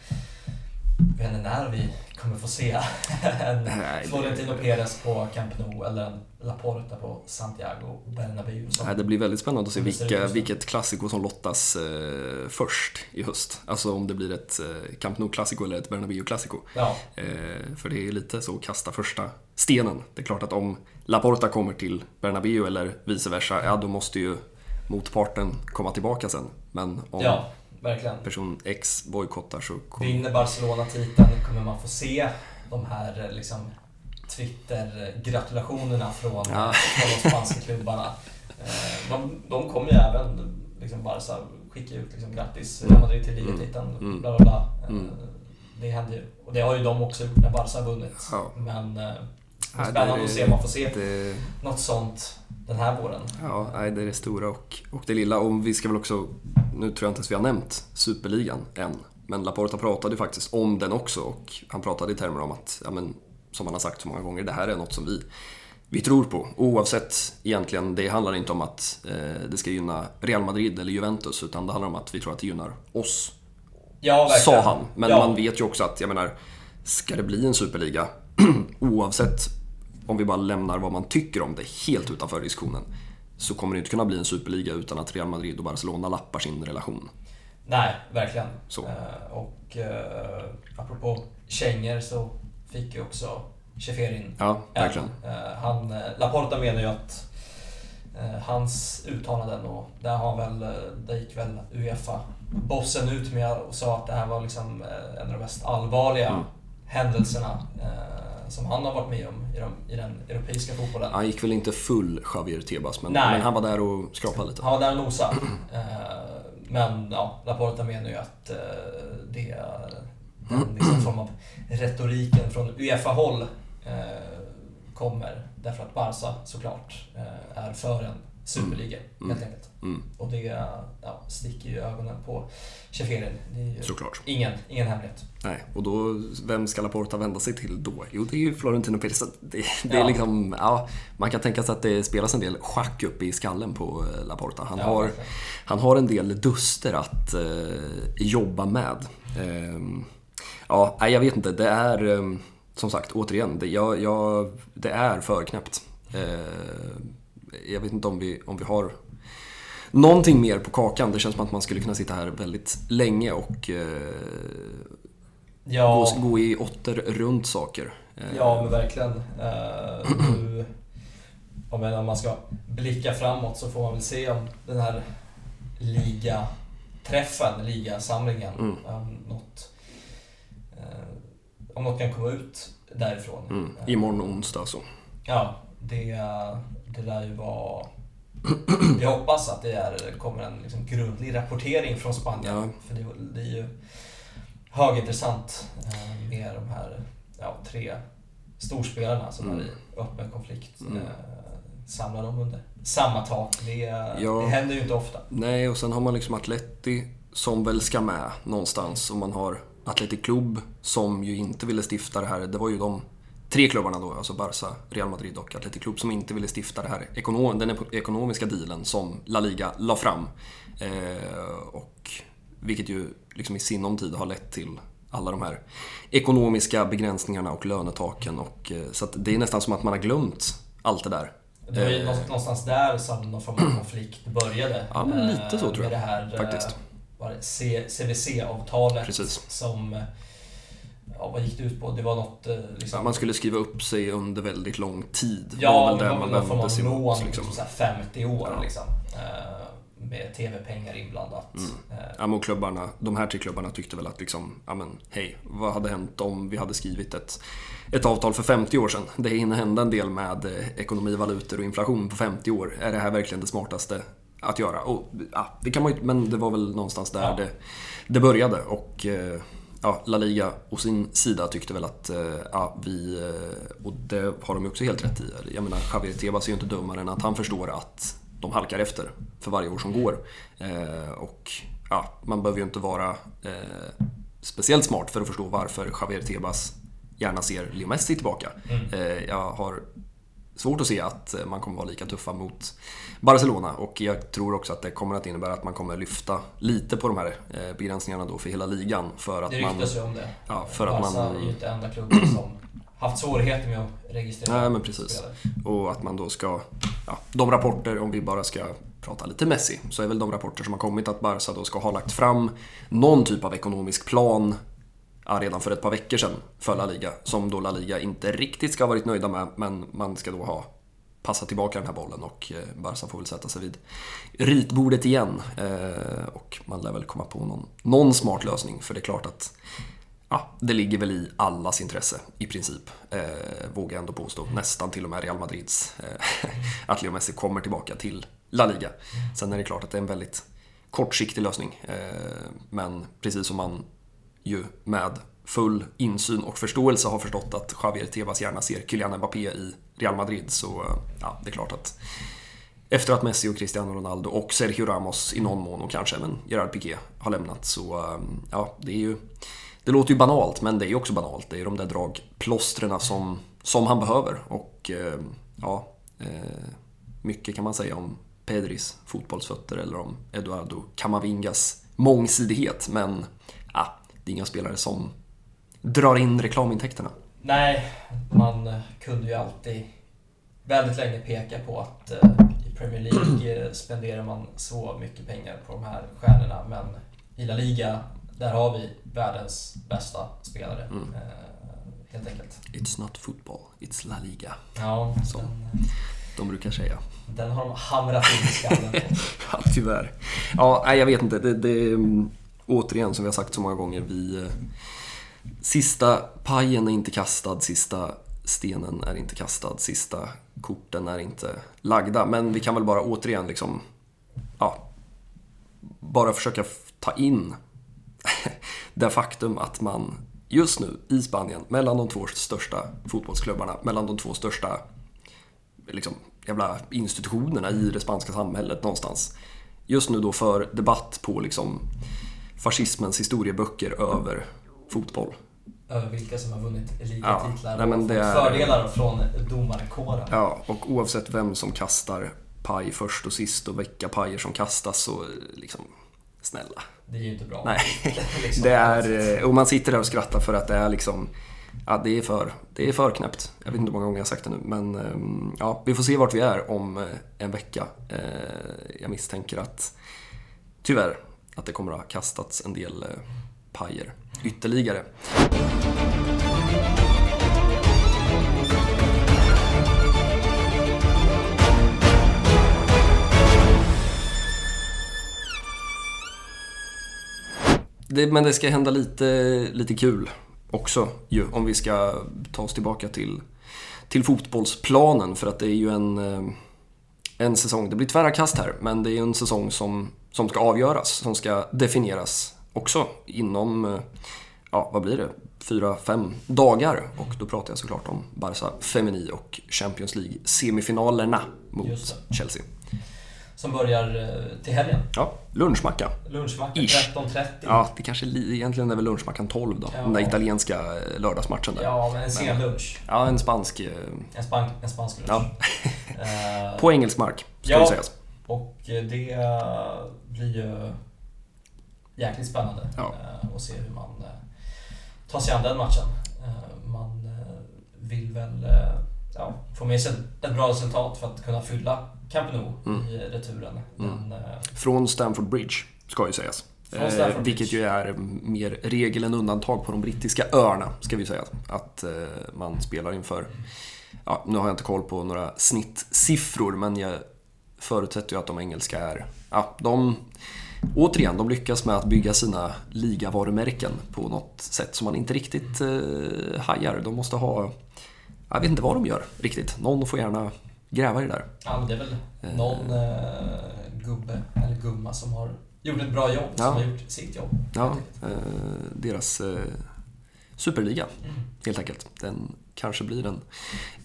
vet inte när vi kommer få se en Nej, det- Florentino Perez på Camp Nou eller en Laporta på Santiago Bernabéu. Nej, Det blir väldigt spännande att se det vilka, vilket klassiko som lottas eh, först i höst. Alltså om det blir ett eh, Camp Nou-klassiko eller ett Bernabéu-klassiko. ja, Eh, för det är lite så att kasta första stenen. Det är klart att om Laporta kommer till Bernabéu eller vice versa, ja då måste ju motparten komma tillbaka sen. Men om ja, verkligen. person X bojkottar så kommer... Vinner Barcelona titeln kommer man få se de här eh, liksom, Twitter-gratulationerna från, Ja. från de spanska klubbarna. Eh, De, de kommer ju även, liksom Barca, skicka ut liksom, grattis Real Madrid till ligatiteln, Mm. bla bla bla. Eh, Mm. Det händer ju. Och det har ju de också gjort när Barca har vunnit. Ja. Men det är spännande det- att se om man får se Det, något sånt den här våren. Ja, nej, det är det stora och, och det lilla. Och vi ska väl också, nu tror jag inte ens vi har nämnt Superligan än. Men Laporta pratade faktiskt om den också och han pratade i termer om att, ja, men, som han har sagt så många gånger, det här är något som vi, vi tror på. Oavsett egentligen, det handlar inte om att eh, det ska gynna Real Madrid eller Juventus utan det handlar om att vi tror att det gynnar oss. Ja, verkligen. Sa han. Men ja. man vet ju också att, jag menar, ska det bli en superliga, oavsett om vi bara lämnar vad man tycker om det helt utanför diskussionen, så kommer det inte kunna bli en superliga utan att Real Madrid och Barcelona lappar sin relation. Nej, verkligen. Så. Eh, och eh, apropå kängor så fick ju också Cheferin Ja, verkligen. en. Eh, han, eh, Laporta menar ju att hans uttalanden och där har han väl, där gick väl Uefa-bossen ut med och sa att det här var liksom en av de mest allvarliga Mm. händelserna som han har varit med om i, de, i den europeiska fotbollen. Han gick väl inte full Javier Tebas, men, men han var där och skrapade lite. Han var där och nosade. Eh, Men ja, Laporta menar ju att eh, det den liksom form av retoriken från Uefa-håll eh, kommer därför att Barca såklart är för en superliga helt enkelt. Mm, Och det ja, sticker ju ögonen på Cheferin. Det är ju såklart. ingen, ingen hemlighet. Nej, och då, vem ska Laporta vända sig till då? Jo, det är ju Florentino Perez. Så Det, det är Ja. liksom, ja, man kan tänka sig att det spelas en del schack upp i skallen på eh, Laporta. Han, Ja, har, verkligen. han har en del duster att eh, jobba med. Ehm, ja, jag vet inte. Det är, ehm, som sagt, återigen, det, jag, jag, det är för knäppt. Eh, jag vet inte om vi, om vi har någonting mer på kakan. Det känns som att man skulle kunna sitta här väldigt länge och eh, Ja, gå, gå i åtter runt saker. Eh, Ja, men verkligen. Uh, nu, om man- om man ska blicka framåt så får man väl se om den här ligaträffen, ligasamlingen, Mm. om, något, eh, om något kan komma ut därifrån. Mm. Eh, Imorgon onsdag så. Ja, det, det lär ju vara... Vi hoppas att det är, kommer en liksom grundlig rapportering från Spanien. Ja. För det, det är ju högintressant eh, med de här ja, tre storspelarna som Mm. är i öppen konflikt. Mm. Eh, samla dem under samma tak. Det, Ja. det händer ju inte ofta. Nej, och sen har man liksom Atleti som väl ska med någonstans. Och man har Athletic Club som ju inte ville stifta det här. Det var ju de tre klubbarna då, alltså Barca, Real Madrid och Athletic Club, som inte ville stifta det här ekonom, den ekonomiska dealen som La Liga la fram. Eh, och vilket ju liksom i sinom tid har lett till alla de här ekonomiska begränsningarna och lönetaken. Och, eh, så det är nästan som att man har glömt allt det där. Det var ju Eh. nå- någonstans där som någon form av konflikt började. Ja, men lite så eh, tror jag, Med det här faktiskt. CVC-avtalet som... Ja, vad gick det ut på? Det var något... eh, Liksom, man skulle skriva upp sig under väldigt lång tid. ja, var det var väl någon form av lån, liksom. Så här 50 år Ja. liksom. Eh, Med TV-pengar inblandat. Mm. Eh, Ja, men klubbarna, de här tre klubbarna tyckte väl att liksom, ja men hej, vad hade hänt om vi hade skrivit ett, ett avtal för 50 år sedan? Det hinner hända en del med ekonomi, valutor och inflation på 50 år. Är det här verkligen det smartaste att göra? Och, ja, det kan man ju, men det var väl någonstans där Ja. det, det började. Och ja, La Liga å sin sida tyckte väl att eh, ja, vi, eh, och det har de ju också helt rätt i. Jag menar, Javier Tebas är ju inte dummare än att han förstår att de halkar efter för varje år som går. Eh, och ja, man behöver ju inte vara speciellt smart för att förstå varför Javier Tebas gärna ser Leo Messi tillbaka. Eh, jag har svårt att se att eh, man kommer vara lika tuffa mot Barcelona och jag tror också att det kommer att innebära att man kommer lyfta lite på de här eh, begränsningarna då för hela ligan för att det man... ryktas ju om det. Ja, för att Barca man- är ju inte enda klubben som haft svårigheter med att registrera Nej, men precis. spelare. Och att man då ska... Ja, de rapporter, om vi bara ska prata lite Messi, så är väl de rapporter som har kommit att Barca då ska ha lagt fram någon typ av ekonomisk plan ja, redan för ett par veckor sedan för La Liga. Som då La Liga inte riktigt ska ha varit nöjda med, men man ska då ha passat tillbaka den här bollen och eh, Barca får väl sätta sig vid ritbordet igen. Eh, och man lär väl komma på någon, någon smart lösning, för det är klart att Ja, det ligger väl i allas intresse i princip, eh, vågar jag ändå påstå. Nästan till och med Real Madrids. Eh, att Leo Messi kommer tillbaka till La Liga. Sen är det klart att det är en väldigt kortsiktig lösning. Eh, men precis som man ju med full insyn och förståelse har förstått att Javier Tebas gärna ser Kylian Mbappé i Real Madrid så eh, ja, det är klart att efter att Messi och Cristiano Ronaldo och Sergio Ramos i någon mån och kanske även Gerard Piqué har lämnat. Så eh, ja, det är ju... Det låter ju banalt, men det är ju också banalt. Det är de där dragplåstren som, som han behöver. Och eh, ja, mycket kan man säga om Pedris fotbollsfötter eller om Eduardo Camavingas mångsidighet. Men ja, det är inga spelare som drar in reklamintäkterna. Nej, man kunde ju alltid väldigt länge peka på att eh, i Premier League eh, spenderar man så mycket pengar på de här stjärnorna men i La Liga, där har vi världens bästa spelare. Mm. Eh, helt enkelt. It's not football, it's La Liga. Ja, Så. den, De brukar säga. den har de hamrat in i skallen på. Ja, tyvärr. Ja, jag vet inte. Det, det, mm, återigen, som vi har sagt så många gånger, vi... Eh, sista pajen är inte kastad, sista stenen är inte kastad, sista korten är inte lagda. Men vi kan väl bara återigen liksom... Ja, bara försöka ta in det faktum att man just nu i Spanien, mellan de två största fotbollsklubbarna, mellan de två största liksom, jävla institutionerna i det spanska samhället någonstans. Just nu då för debatt på liksom fascismens historieböcker över fotboll. Över vilka som har vunnit Ja, ligatitlar men och är- fördelar från domarkåren. Ja, och oavsett vem som kastar paj först och sist och vilka pajer som kastas så liksom, snälla. Det är ju inte bra. Nej, Liksom. det är, eh, och man sitter där och skrattar för att det är liksom, ja det är för, det är för knäppt. Jag vet inte hur många gånger jag har sagt det nu, men ehm, ja, vi får se vart vi är om eh, en vecka. Eh, Jag misstänker att, tyvärr, att det kommer att ha kastats en del eh, pajer ytterligare. Det, men det ska hända lite, lite kul också ju, om vi ska ta oss tillbaka till, till fotbollsplanen. För att det är ju en, eh, en säsong, det blir tvära kast här, men det är ju en säsong som, som ska avgöras, som ska definieras också inom, eh, ja vad blir det, fyra, fem dagar. Och då pratar jag såklart om Barca Femini och Champions League-semifinalerna mot Chelsea. Som börjar eh, till helgen. Ja, lunchmacka. Lunchmacka Ish. 13.30. Ja, det kanske li- egentligen är väl lunchmackan 12 då. Ja. Den där italienska eh, lördagsmatchen där. Ja, men en sen lunch. Ja, en spansk... En, spank, en spansk lunch. Ja. På engelsk mark, ska Ja. det sägas. Och det eh, blir ju jäkligt spännande Ja. eh, att se hur man eh, tar sig an den matchen. Man vill väl ja, få med sig ett bra resultat för att kunna fylla Camp Nou Mm. i returen. Den, eh, Från Stamford Bridge, ska ju sägas. Eh, vilket ju är mer regel än undantag på de brittiska öarna, ska vi säga. Att eh, man spelar inför... Ja, nu har jag inte koll på några snittsiffror, men jag förutsätter ju att de engelska är... Ja, de... Återigen, de lyckas med att bygga sina ligavarumärken på något sätt som man inte riktigt eh, hajar. De måste ha... Jag vet inte vad de gör riktigt. Någon får gärna gräva i det där. ja, det är väl någon eh, gubbe eller gumma som har gjort ett bra jobb, Ja. som har gjort sitt jobb. Ja, eh, deras eh, superliga, helt enkelt. Den kanske blir en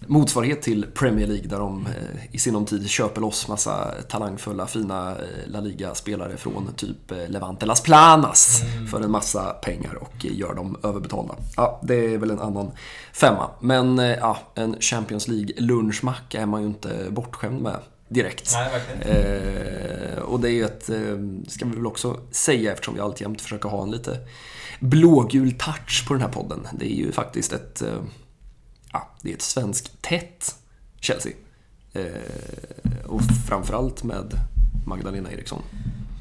motsvarighet till Premier League där de eh, i sinom tid köper loss massa talangfulla, fina eh, La Liga-spelare från typ eh, Levante Las Planas för en massa pengar och gör dem överbetalda. Ja, det är väl en annan femma. Men ja, en Champions League-lunchmacka är man ju inte bortskämd med direkt. Nej. Eh, och det är ju ett, ska vi väl också säga eftersom vi alltjämt försöker ha en lite blågul touch på den här podden. Det är ju faktiskt ett, ja, det är ett svenskt tätt Chelsea. Eh, och framförallt med Magdalena Eriksson.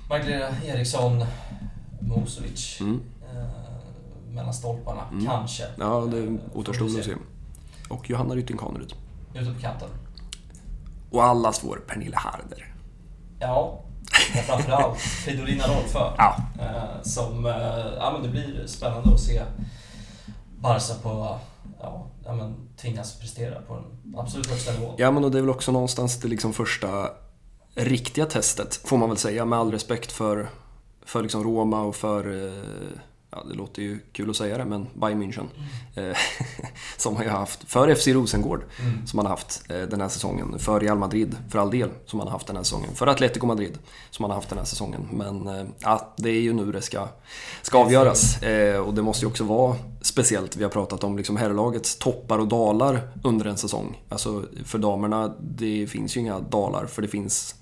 Magdalena Eriksson, Mosovic. Mm. Eh, mellan stolparna, kanske. Ja, det Eh, återstår att se. Och Johanna Rytting Kaneryd. Ute på kanten. Och allas vår Pernilla Harder. Ja, men framförallt Fridolina Rolfö. Ja. Eh, som, eh, ja men det blir spännande att se Barca på, ja, ja men tvingas prestera på den absolut högsta nivån. Ja, men och det är väl också någonstans det liksom första riktiga testet, får man väl säga, med all respekt för, för liksom Roma och för, eh, ja, det låter ju kul att säga det, men Bayern München. Eh, som har ju haft, för FC Rosengård, Mm. som man har haft eh, den här säsongen. För Real Madrid, för all del, som man har haft den här säsongen. För Atletico Madrid, som man har haft den här säsongen. Men eh, ja, det är ju nu det ska, ska avgöras. Och det måste ju också vara speciellt. Vi har pratat om liksom herrlagets toppar och dalar under en säsong. Alltså för damerna, det finns ju inga dalar, för det finns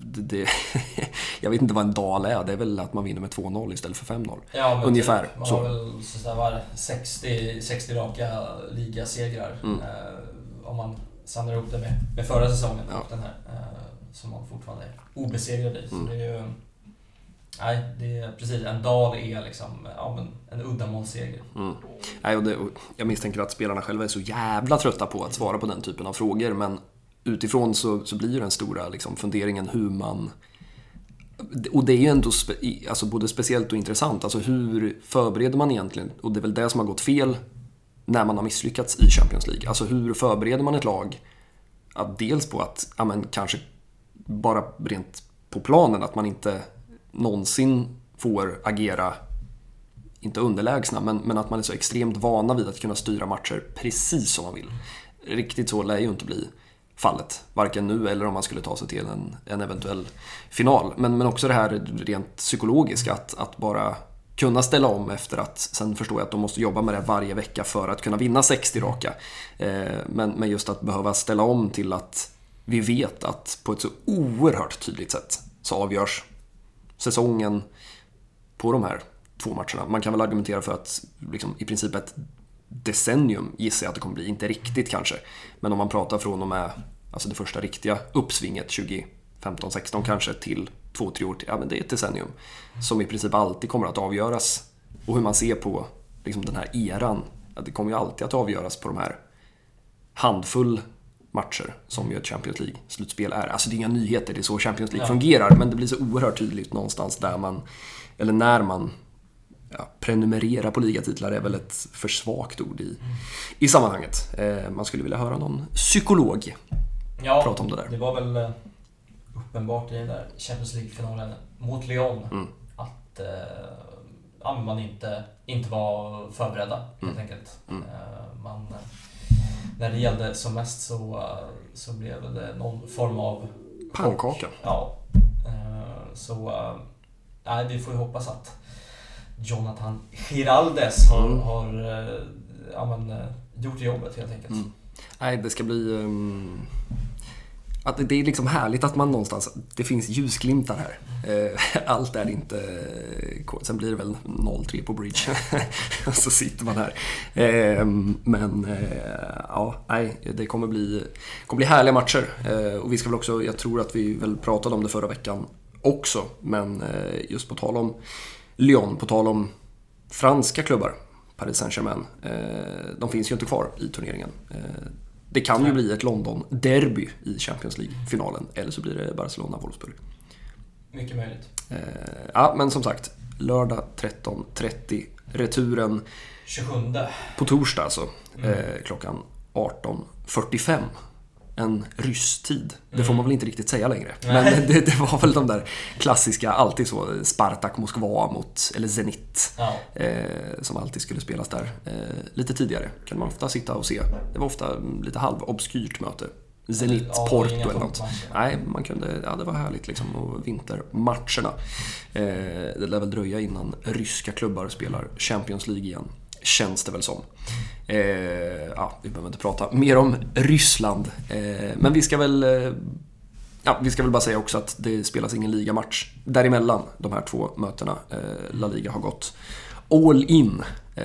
det, jag vet inte vad en dal är. Det är väl att man vinner med 2-0 istället för 5-0. Ja, men Ungefär, Typ, man så. har väl sådär, var 60, 60 raka ligasegrar. Mm. Eh, om man samlar ihop det med, med förra säsongen Ja. och den här. Eh, som man fortfarande är obesegrad i. Så Mm. det är ju... Nej, det är precis. En dal är liksom ja, men en uddamålsseger. Mm. Nej, och det, och jag misstänker att spelarna själva är så jävla trötta på att svara på den typen av frågor. Men utifrån så, så blir ju den stora liksom, funderingen hur man... Och det är ju ändå spe, alltså både speciellt och intressant. Alltså hur förbereder man egentligen? Och det är väl det som har gått fel när man har misslyckats i Champions League. Alltså hur förbereder man ett lag? Att dels på att, ja men kanske bara rent på planen, att man inte någonsin får agera inte underlägsna, men, men att man är så extremt vana vid att kunna styra matcher precis som man vill. Riktigt så lär ju inte bli fallet, varken nu eller om man skulle ta sig till en, en eventuell final. Men, men också det här rent psykologiska, att, att bara kunna ställa om efter att, sen förstår jag att de måste jobba med det varje vecka för att kunna vinna 60 raka. Eh, men, men just att behöva ställa om till att vi vet att på ett så oerhört tydligt sätt så avgörs säsongen på de här två matcherna. Man kan väl argumentera för att liksom, i princip ett decennium gissar jag att det kommer bli. Inte riktigt kanske. Men om man pratar från och med alltså det första riktiga uppsvinget 2015-16 kanske till två, tre år till. Ja, men det är ett decennium. Som i princip alltid kommer att avgöras. Och hur man ser på liksom, den här eran. Det kommer ju alltid att avgöras på de här handfull matcher som ju ett Champions League-slutspel är. Alltså det är inga nyheter, det är så Champions League Ja. fungerar. Men det blir så oerhört tydligt någonstans där man, eller när man ja, prenumerera på ligatitlar är väl ett för svagt ord i, i sammanhanget. Eh, man skulle vilja höra någon psykolog Ja, prata om det där. det var väl eh, uppenbart i den där Champions League-finalen mot Lyon Mm. att eh, man inte, inte var förberedda helt enkelt. Mm. Eh, man, eh, när det gällde som mest så, så blev det någon form av Pannkaka. Ja. Så nej, vi får ju hoppas att Jonathan Giraldes har, Mm. har eh, ja, men, eh, gjort jobbet helt enkelt. Mm. Nej, det ska bli... ehm, att det- är liksom härligt att man någonstans... Det finns ljusglimtar här. Eh, Allt är inte... Sen blir det väl 0-3 på bridge. Och så sitter man här. Eh, Men ja, nej, det kommer bli, kommer bli härliga matcher. Och vi ska väl också... Jag tror att vi väl pratade om det förra veckan också. Men just på tal om Lyon, på tal om franska klubbar, Paris Saint-Germain, eh, de finns ju inte kvar i turneringen. Eh, det kan ju bli ett London-derby i Champions League-finalen, eller så blir det Barcelona-Wolfsburg. Mycket möjligt. Eh, ja, men som sagt, lördag 13.30, returen 27. på torsdag alltså, Mm. klockan 18.45. En rysstid. Det får Mm. man väl inte riktigt säga längre. Men det, det var väl de där klassiska, alltid så, Spartak Moskva mot, eller Zenit. Ja. Eh, som alltid skulle spelas där. Eh, lite tidigare kunde man ofta sitta och se. Det var ofta mm, lite halvobskyrt möte. Zenit, Ja, Porto inga eller något. Nej, man kunde, ja det var härligt liksom. Och vintermatcherna. Eh, det lär väl dröja innan ryska klubbar spelar Champions League igen. Känns det väl som. Eh, ja, vi behöver inte prata mer om Ryssland. Eh, men vi ska väl eh, Ja, vi ska väl bara säga också att det spelas ingen ligamatch däremellan de här två mötena. Eh, La Liga har gått all in. Eh,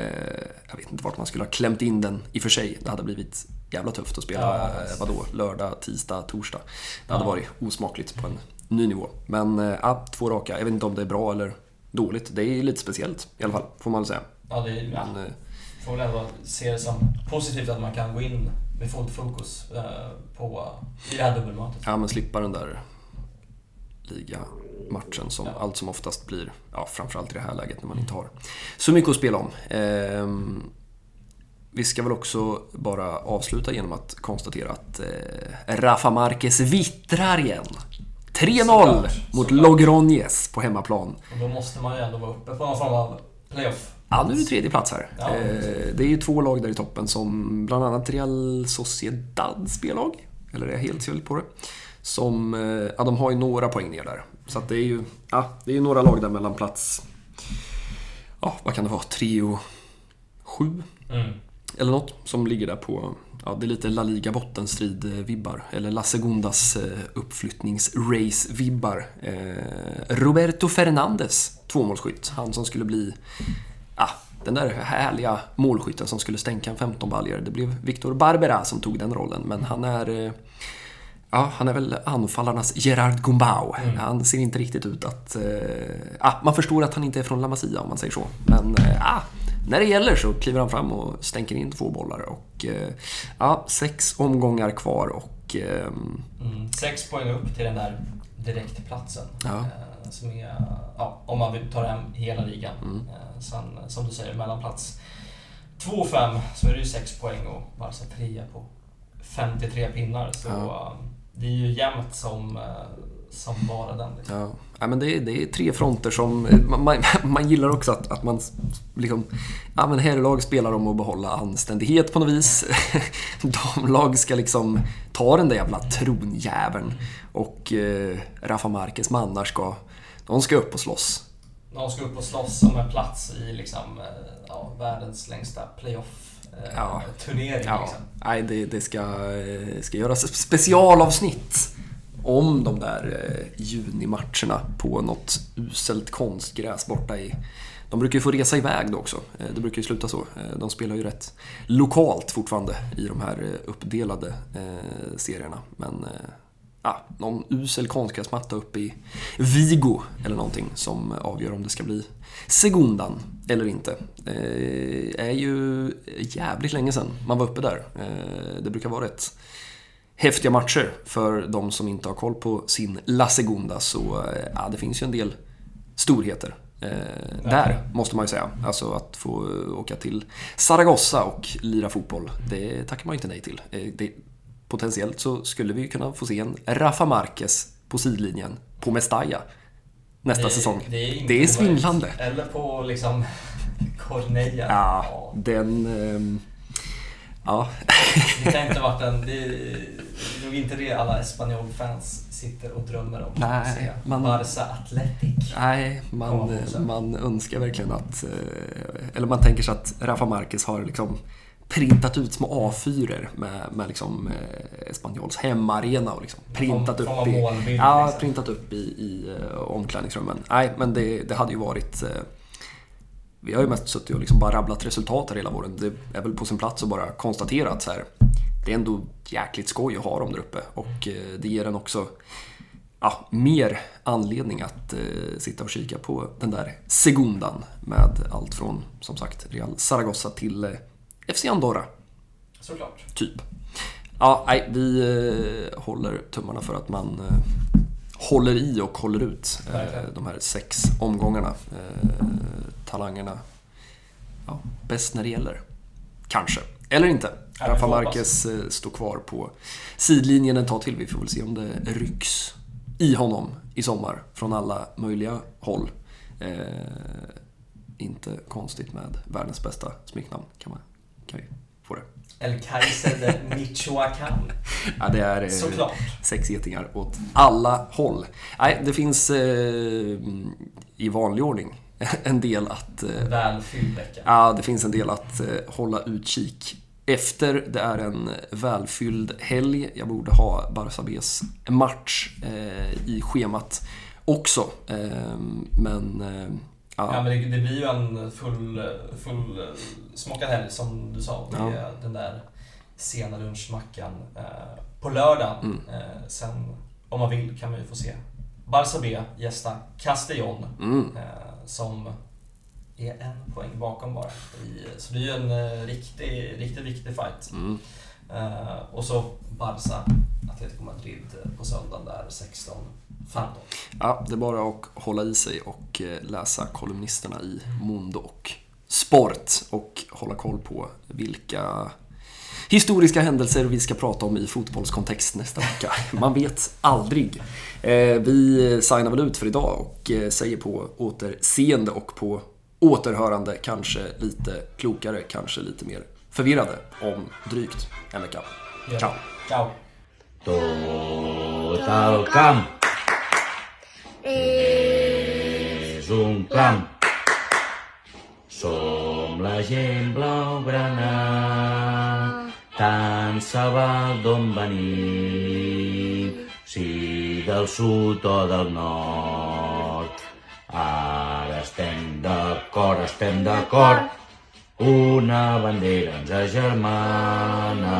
jag vet inte vart man skulle ha klämt in den i och för sig. Det hade blivit jävla tufft att spela, Ja, eh, vadå, lördag, tisdag, torsdag. Det hade Ja. varit osmakligt på en ny nivå. Men eh, två raka. Jag vet inte om det är bra eller dåligt. Det är lite speciellt i alla fall, får man väl säga. Ja, det är, ja, Men, eh, får väl ändå se det som positivt att man kan gå in med fullt fokus eh, på, i det här dubbelmötet. Ja, men slippa den där ligamatchen som Ja. allt som oftast blir, ja, framförallt i det här läget när man inte har så mycket att spela om. Ehm, vi ska väl också bara avsluta genom att konstatera att eh, Rafa Marquez vittrar igen. 3-0 Såklart, mot. Logroñez på hemmaplan. Och då måste man ju ändå vara uppe på någon form av playoff. Ja, nu är det tredje plats här. Ja. Eh, det är ju två lag där i toppen som bland annat Real Sociedad spellag, eller är jag helt fel på det? Som, eh, ja de har ju några poäng ner där. Så det är ju, ja, det är ju några lag där mellan plats, ja vad kan det vara, tre och sju Mm. eller något som ligger där på, ja det är lite La Liga bottenstrid-vibbar. Eller La Segundas eh, uppflyttnings-race-vibbar. Eh, Roberto Fernandes, tvåmålsskytt. Han som skulle bli, ja, den där härliga målskytten som skulle stänka en 15 baljor. Det blev Victor Barbera som tog den rollen, men han är eh, Ja, han är väl anfallarnas Gerard Gumbau. Han ser inte riktigt ut att... Eh, ah, man förstår att han inte är från La Masia om man säger så. Men eh, ah, när det gäller så kliver han fram och stänker in två bollar. Och eh, ja, sex omgångar kvar och... ehm, Mm. Sex poäng upp till den där direktplatsen. Ja. Som är, ja, om man vill ta hem hela ligan. Mm. Eh, sen, som du säger, mellan plats 2 och 5 så är det ju 6 poäng och Barca 3 på 53 pinnar. Så Ja. eh, det är ju jämnt som, eh, som bara den. Liksom. Ja, ja men det, är- det är tre fronter som... Man, man, gillar också att, att man liksom... Ja, men herrlag spelar om att behålla anständighet på något vis. Damlag ska liksom ta den där jävla tronjäveln. Och eh, Rafa Marquez mannar ska... De ska upp och slåss. De ska upp och slåss om en plats i liksom, eh, ja, världens längsta playoff-turnering. Ja. turnering, Ja, liksom. nej, det, det ska, eh, ska göras specialavsnitt om de där eh, junimatcherna på något uselt konstgräs borta i... De brukar ju få resa iväg då också. Eh, Det brukar ju sluta så. Eh, De spelar ju rätt lokalt fortfarande i de här eh, uppdelade eh, serierna. Men eh, ja, någon usel konstgräsmatta uppe i Vigo eller någonting som avgör om det ska bli Segundan eller inte. Eh, är ju jävligt länge sedan man var uppe där. Eh, det brukar vara rätt häftiga matcher för de som inte har koll på sin La Segunda så eh, ja, det finns ju en del storheter. Eh, där, måste man ju säga. Alltså att få åka till Zaragoza och lira fotboll, det tackar man ju inte nej till. Eh, det, potentiellt så skulle vi ju kunna få se en Rafa Marquez på sidlinjen på Mestalla nästa Det är- säsong. Det är, det är svindlande. Eller på liksom Corneilla. Ja, den... ehm, ja, Det kan inte varit en... Det är nog inte det alla Espanyol-fans sitter och drömmer om. Nej, man- Barca Athletic. Nej, man, man önskar verkligen att... eh, Eller man tänker sig att Rafa Marquez har liksom printat ut små A4 med, med liksom eh, Espanyols hemmaarena och liksom printat upp i... målbild, Ja, liksom. printat upp i, i eh, omklädningsrummen. Nej, men det, det hade ju varit... eh, Vi har ju mest suttit och liksom bara rabblat resultat här hela våren. Det är väl på sin plats att bara konstatera att så här, det är ändå jäkligt skoj att ha dem där uppe. Och eh, det ger en också ja, mer anledning att eh, sitta och kika på den där Segundan med allt från, som sagt, Real Zaragoza till eh, FC Andorra, Såklart. typ. Ja, nej, vi eh, håller tummarna för att man eh, håller i och håller ut eh, de här sex omgångarna. Eh, talangerna, ja, bäst när det gäller. Kanske. Eller inte. Rafa. Marquez står kvar på sidlinjen ett tag till. Vi får väl se om det rycks i honom i sommar från alla möjliga håll. Inte konstigt med världens bästa smeknamn. Kan, man, kan vi få det. El Kaiser de Michoacán. Ja, det är eh, Såklart. sex getingar åt alla håll. Nej, det finns eh, i vanlig ordning en del att eh, Välfylld vecka. Ja, det finns en del att eh, hålla utkik efter. Det är en välfylld helg. Jag borde ha Barça Bs match eh, i schemat också. Eh, men eh, Ja, ja, men det, det blir ju en full, full smakad helg som du sa. Det är den där sena lunchmackan eh, på lördagen. Mm. Eh, sen, om man vill, kan man ju få se Barça B gästa Castellón. mm, Eh, som är en poäng bakom bara. I, så det är ju en eh, riktig, riktigt viktig fight. mm. Eh, och så Barca, Atletico Madrid eh, på söndagen där 16-15. ja, det är bara att hålla i sig och eh, läsa kolumnisterna i Mondo och Sport och hålla koll på vilka historiska händelser vi ska prata om i fotbollskontext nästa vecka. Man vet aldrig. Eh, Vi signar väl ut för idag och eh, säger på återseende och på återhörande, kanske lite klokare, kanske lite mer förvirrade om drygt en vecka. Ciao! Ciao! Tot el camp és un clam. Som la gent blaugrana, tant se val d'on venim, si del sud o del nord. Ara estem d'acord, estem d'acord, una bandera ens agermana,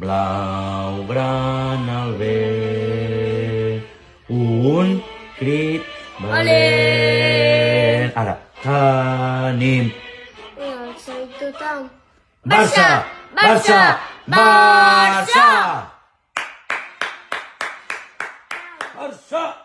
blaugrana al bé, un crit valent. Ara, tenim Ja, sei tothom. Barça! Barça! Barça! Barça!